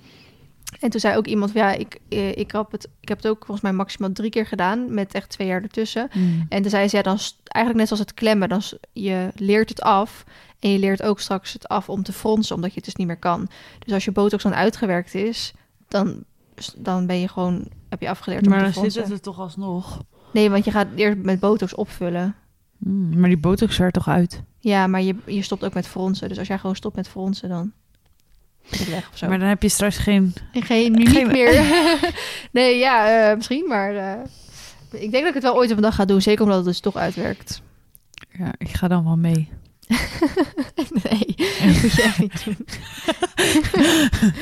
En toen zei ook iemand, ja, ik, eh, ik, heb het, ik heb het ook volgens mij maximaal drie keer gedaan. Met echt twee jaar ertussen. Mm. En toen zei ze, ja, dan eigenlijk net zoals het klemmen. Dan je leert het af. En je leert ook straks het af om te fronsen, omdat je het dus niet meer kan. Dus als je botox dan uitgewerkt is, dan, dan ben je gewoon, heb je afgeleerd om Maar te dan zit fronsen. het er toch alsnog. Nee, want je gaat eerst met botox opvullen. Mm, maar die botox er toch uit? Ja, maar je, je stopt ook met fronsen. Dus als jij gewoon stopt met fronsen, dan is het weg of zo. Maar dan heb je straks geen... Geen mimiek Geen- meer. nee, ja, eh, misschien, maar eh, ik denk dat ik het wel ooit op een dag ga doen. Zeker omdat het dus toch uitwerkt. Ja, ik ga dan wel mee. Nee, moet je echt niet doen.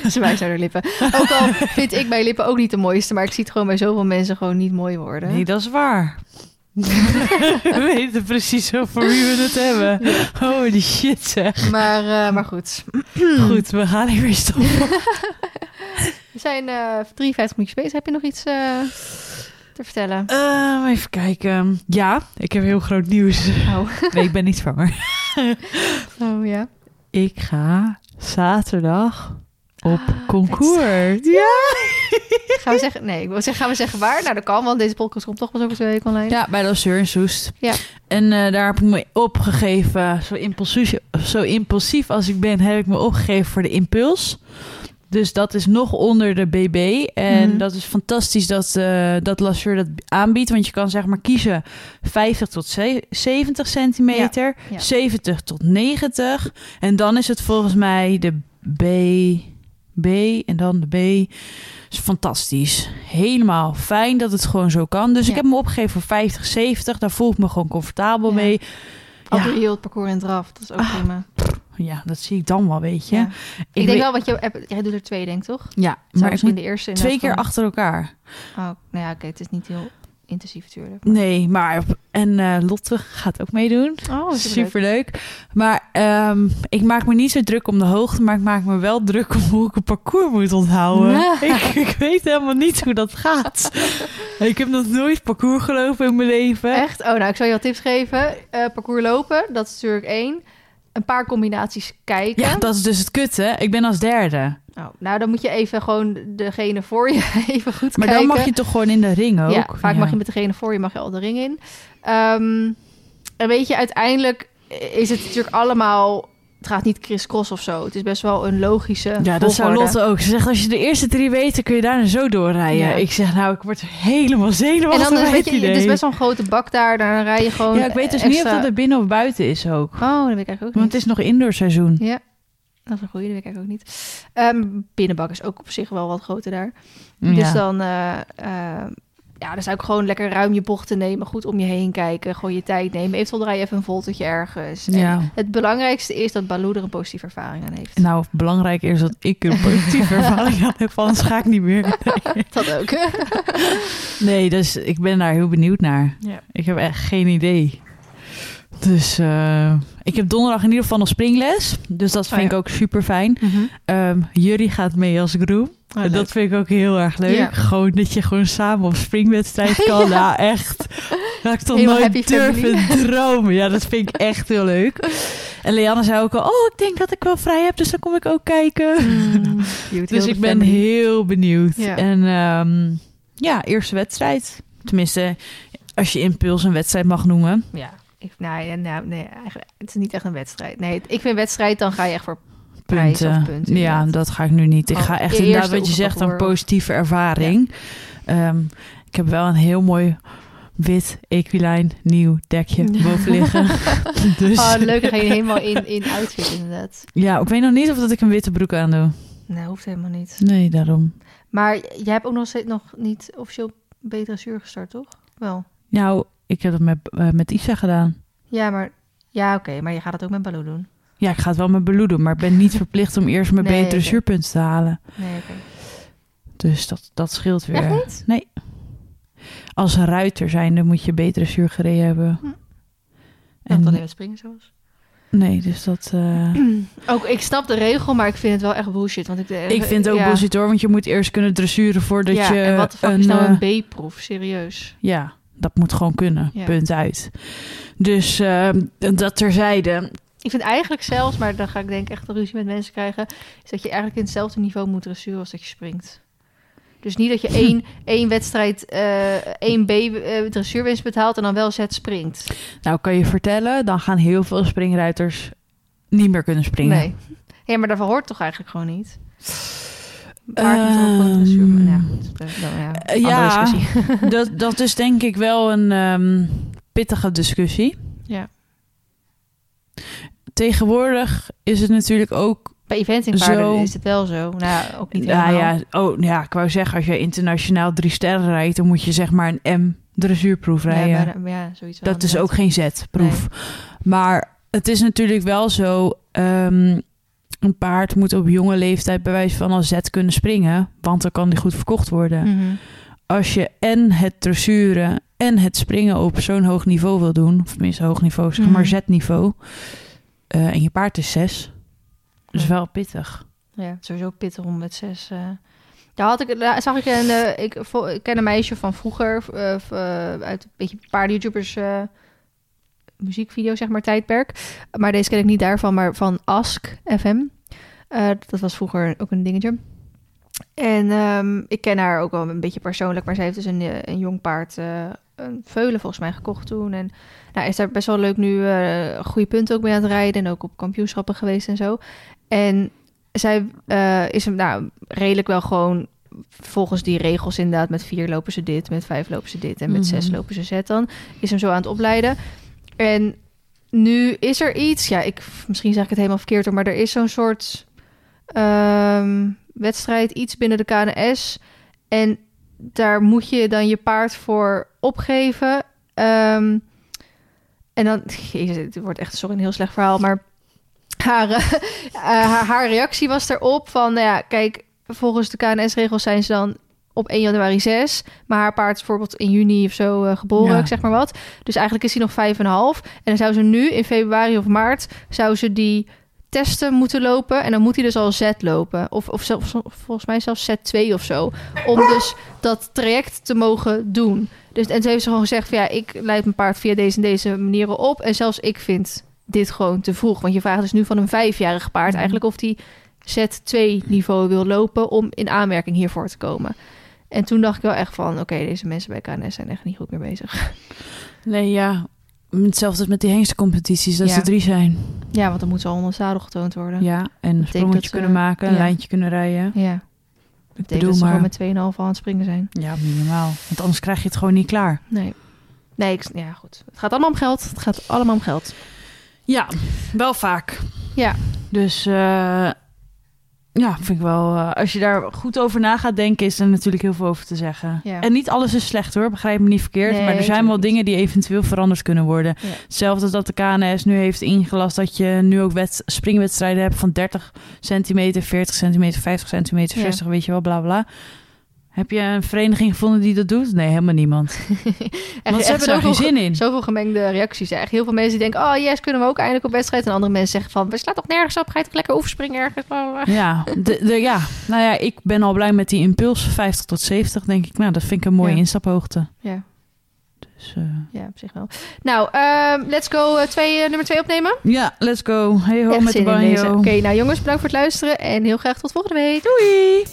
Ze wijst naar haar lippen. Ook al vind ik mijn lippen ook niet de mooiste, maar ik zie het gewoon bij zoveel mensen gewoon niet mooi worden. Nee, dat is waar. we weten precies over wie we het hebben. Holy shit zeg. Maar, eh, maar goed. Goed, we gaan hier weer stoppen. We zijn eh 53 minuutjes bezig. Heb je nog iets eh, te vertellen? Ehm, even kijken. Ja, ik heb heel groot nieuws. Oh, Nee, ik ben niet zwanger. oh ja. Ik ga zaterdag op Ah, concours. Ja. Gaan we zeggen, nee, ik wil zeggen, gaan we zeggen waar? Nou, dat kan, want deze podcast komt toch pas over twee weken online. Ja, bij de Lasseur in Soest. Ja. En eh, daar heb ik me opgegeven. Zo impulsief, zo impulsief als ik ben, heb ik me opgegeven voor de impuls. Dus dat is nog onder de BB. En Mhm. dat is fantastisch dat, eh dat Lasseur dat aanbiedt. Want je kan zeg maar kiezen 50 tot ze- 70 centimeter, ja. 70 tot 90. En dan is het volgens mij de B, B en dan de B. is fantastisch. Helemaal fijn dat het gewoon zo kan. Dus Ja. ik heb me opgegeven voor 50, 70. Daar voel ik me gewoon comfortabel mee. Al Ja. heel het parcours in draf. Dat is ook Ah, prima. Ja, dat zie ik dan wel, weet je. Ja. Ik, denk weet- wel, want je, hebt- jij doet er twee, denk ik, toch? Ja, maar moet de eerste twee inderdaad keer van- achter elkaar. Oh, nou ja, oké, het is niet heel intensief natuurlijk. Nee, maar... En eh, Lotte gaat ook meedoen. Oh, Superleuk. Maar ehm, ik maak me niet zo druk om de hoogte, maar ik maak me wel druk om hoe ik een parcours moet onthouden. Ja. Ik, ik weet helemaal niet hoe dat gaat. ik heb nog nooit parcours gelopen in mijn leven. Echt? Oh, nou, ik zal je wat tips geven. Eh, parcours lopen, dat is natuurlijk één. Een paar combinaties kijken. Ja, dat is dus het kutte. Ik ben als derde. Oh, nou, dan moet je even gewoon degene voor je even goed Maar kijken. dan mag je toch gewoon in de ring ook? Ja, vaak mag je met degene voor je mag je al de ring in. Ehm, en weet je, uiteindelijk is het natuurlijk allemaal... Het gaat niet crisscross of zo. Het is best wel een logische Ja, dat zou. Lotte ook. Ze zegt, als je de eerste drie weet, dan kun je daarna zo doorrijden. Ja. Ik zeg, nou, ik word helemaal En zenuwachtig dan bij weet je, het is best wel een grote bak daar. Daar rij je gewoon Ja, ik weet dus niet of dat er binnen of buiten is ook. Oh, dat weet ik eigenlijk ook Want niet. het is nog indoorseizoen. Ja, dat is een goede, dat weet ik eigenlijk ook niet. Ehm, binnenbak is ook op zich wel wat groter daar. Dus Ja. dan, eh, eh, ja, dan zou ik gewoon lekker ruim je bochten nemen, goed om je heen kijken, gewoon je tijd nemen. Eventueel draai je even een voltetje ergens. En Ja. Het belangrijkste is dat Baloo er een positieve ervaring aan heeft. Nou, belangrijk is dat ik een positieve ervaring aan heb, anders ga ik niet meer. Dat ook. Nee, dus ik ben daar heel benieuwd naar. Ja. Ik heb echt geen idee. Dus eh, ik heb donderdag in ieder geval nog springles. Dus dat Oh, vind ik ook super fijn. Ehm Jury gaat mee als groep. Oh, En dat vind ik ook heel erg leuk. Ja. Gewoon dat je gewoon samen op springwedstrijd kan. Ja. Nou, echt. Dat ik toch nooit durven dromen. Ja, dat vind ik echt heel leuk. En Leanne zei ook al, oh, ik denk dat ik wel vrij heb, dus dan kom ik ook kijken. Mm, cute, Dus ik ben family. heel benieuwd. Ja. En ehm, ja, eerste wedstrijd. Tenminste, als je impuls een wedstrijd mag noemen. Ja. Ik, nou, ja, nou, nee, eigenlijk, het is niet echt een wedstrijd. Nee, ik vind wedstrijd, dan ga je echt voor prijs Punten. of punten. ja, dat ga ik nu niet. Ik Oh, ga echt inderdaad, wat je zegt, een positieve ervaring. Ehm, ik heb wel een heel mooi wit equilijn nieuw dekje boven liggen. dus Oh, leuk, dan ga je helemaal in, in outfit inderdaad. ja, ik weet nog niet of dat ik een witte broek aan doe. Nee, hoeft helemaal niet. Nee, daarom. Maar jij hebt ook nog steeds nog niet officieel B-dressuur gestart, toch? Wel. Nou, ik heb het met, eh, met Isa gedaan. Ja, maar... Ja, oké, maar je gaat het ook met Baloo doen. Ja, ik ga het wel met Baloo doen, maar ik ben niet verplicht om eerst mijn Nee, betere oké. zuurpunten te halen. Nee, oké. Dus dat, dat scheelt weer. Echt niet? Nee. Als ruiter zijnde moet je betere zuur gereden hebben. Hm. En Dat alleen met springen zoals. Nee, dus dat... eh, Ook, ik snap de regel, maar ik vind het wel echt bullshit. Want ik, eh, ik vind het ook ja. bullshit hoor, want je moet eerst kunnen dressuren voordat ja, je en wat de fuck een... is nou eh, een B-proef? Serieus. ja, dat moet gewoon kunnen. Ja. Punt uit. Dus eh, dat terzijde. Ik vind eigenlijk zelfs, maar dan ga ik denk echt een ruzie met mensen krijgen, is dat je eigenlijk in hetzelfde niveau moet dressuren als dat je springt. Dus niet dat je één, één wedstrijd, eh één B eh, dressuurwinst betaalt en dan wel zet springt. Nou, kan je vertellen, dan gaan heel veel springruiters niet meer kunnen springen. Nee. Ja, maar dat hoort toch eigenlijk gewoon niet? Ehm, dressuur... Nou ja, dat- eh, dat, dat is denk ik wel een ehm, pittige discussie. Ja. Tegenwoordig is het natuurlijk ook... Bij eventingpaarden Zo. is het wel zo. Nou, ja, ook niet Ja, helemaal. ja, oh, ja, ik wou zeggen, als je internationaal drie sterren rijdt... dan moet je zeg maar een M dressuurproef rijden. Ja, bijna- ja, zoiets wel Dat is ook geen Z-proef. Maar het is natuurlijk wel zo... ehm, een paard moet op jonge leeftijd bij wijze van als Z kunnen springen... want dan kan die goed verkocht worden. Mhm. Als je en het dressuren en het springen op zo'n hoog niveau wil doen... of tenminste hoog niveau, zeg maar Mhm. Z-niveau... eh, en je paard is 6, dat is Ja. wel pittig. Ja, sowieso pittig om met zes. eh Daar had ik, daar zag ik een, eh, ik, ken een meisje van vroeger, uit een beetje paarden-YouTubers eh, muziekvideo, zeg maar, tijdperk. Maar deze ken ik niet daarvan, maar van Ask FM. Dat was vroeger ook een dingetje. En ehm, ik ken haar ook wel een beetje persoonlijk, maar zij heeft dus een, een jong paard, een veulen volgens mij, gekocht toen. En nou, is daar best wel leuk nu eh goede punten ook mee aan het rijden en ook op kampioenschappen geweest en zo. En zij eh, is hem nou redelijk wel gewoon volgens die regels inderdaad met vier lopen ze dit, met vijf lopen ze dit en met Mhm. zes lopen ze zet dan. Is hem zo aan het opleiden. En nu is er iets, ja, ik, misschien zeg ik het helemaal verkeerd hoor, maar er is zo'n soort ehm, wedstrijd, iets binnen de KNS. En daar moet je dan je paard voor opgeven. Ehm, en dan, jezus, het wordt echt, sorry, een heel slecht verhaal, maar haar, eh, haar, haar reactie was erop van, nou ja, kijk, volgens de KNS-regels zijn ze dan op 1 januari 6, maar haar paard is bijvoorbeeld in juni of zo eh, geboren, Ja. zeg maar wat. Dus eigenlijk is hij nog vijf en een half. En dan zou ze nu in februari of maart, zou ze die testen moeten lopen en dan moet hij dus al Z lopen. Of, of zelfs, volgens mij zelfs Z2 of zo. Om dus dat traject te mogen doen. Dus, en ze heeft ze gewoon gezegd van ja, ik leid mijn paard via deze en deze manieren op. En zelfs ik vind dit gewoon te vroeg. Want je vraagt dus nu van een vijfjarig paard Mhm. eigenlijk of die Z2 niveau wil lopen om in aanmerking hiervoor te komen. En toen dacht ik wel echt van, oké, deze mensen bij KNS zijn echt niet goed meer bezig. Nee, ja. Hetzelfde als met die hengstencompetities, dat Ja. ze drie zijn. Ja, want dan moet ze al onder het zadel getoond worden. Ja, en een sprongetje ze- kunnen maken, een ja. lijntje kunnen rijden. Ja. Ik bedoel dat ze maar... gewoon met 2,5 al aan het springen zijn. Ja, minimaal. Want anders krijg je het gewoon niet klaar. Nee. Nee, ik, ja goed. Het gaat allemaal om geld. Het gaat allemaal om geld. Ja, wel vaak. Ja. Dus eh, ja, vind ik wel... eh, als je daar goed over na gaat denken, is er natuurlijk heel veel over te zeggen. Ja. En niet alles is slecht hoor, begrijp me niet verkeerd. Nee, maar er zijn wel dingen die eventueel veranderd kunnen worden. Ja. Hetzelfde dat de KNS nu heeft ingelast dat je nu ook wet, springwedstrijden hebt van 30 centimeter, 40 centimeter, 50 centimeter, Ja. 60, weet je wel, bla bla. Heb je een vereniging gevonden die dat doet? Nee, helemaal niemand. Echt, Want ze hebben daar geen zoveel, zin in. zoveel gemengde reacties. Echt heel veel mensen die denken, oh yes, kunnen we ook eindelijk op wedstrijd. En andere mensen zeggen van, we slaan toch nergens op. Ga je toch lekker oefenspringen ergens? Ja, de, de, ja, nou ja, ik ben al blij met die impuls 50 tot 70, denk ik. Nou, dat vind ik een mooie Ja. instaphoogte. Ja, Dus eh, ja, op zich wel. Nou, ehm, let's go eh, twee, eh, nummer twee opnemen. ja, let's go. Hey ho Echt met de banjo. Oké, nou jongens, bedankt voor het luisteren. En heel graag tot volgende week. Doei!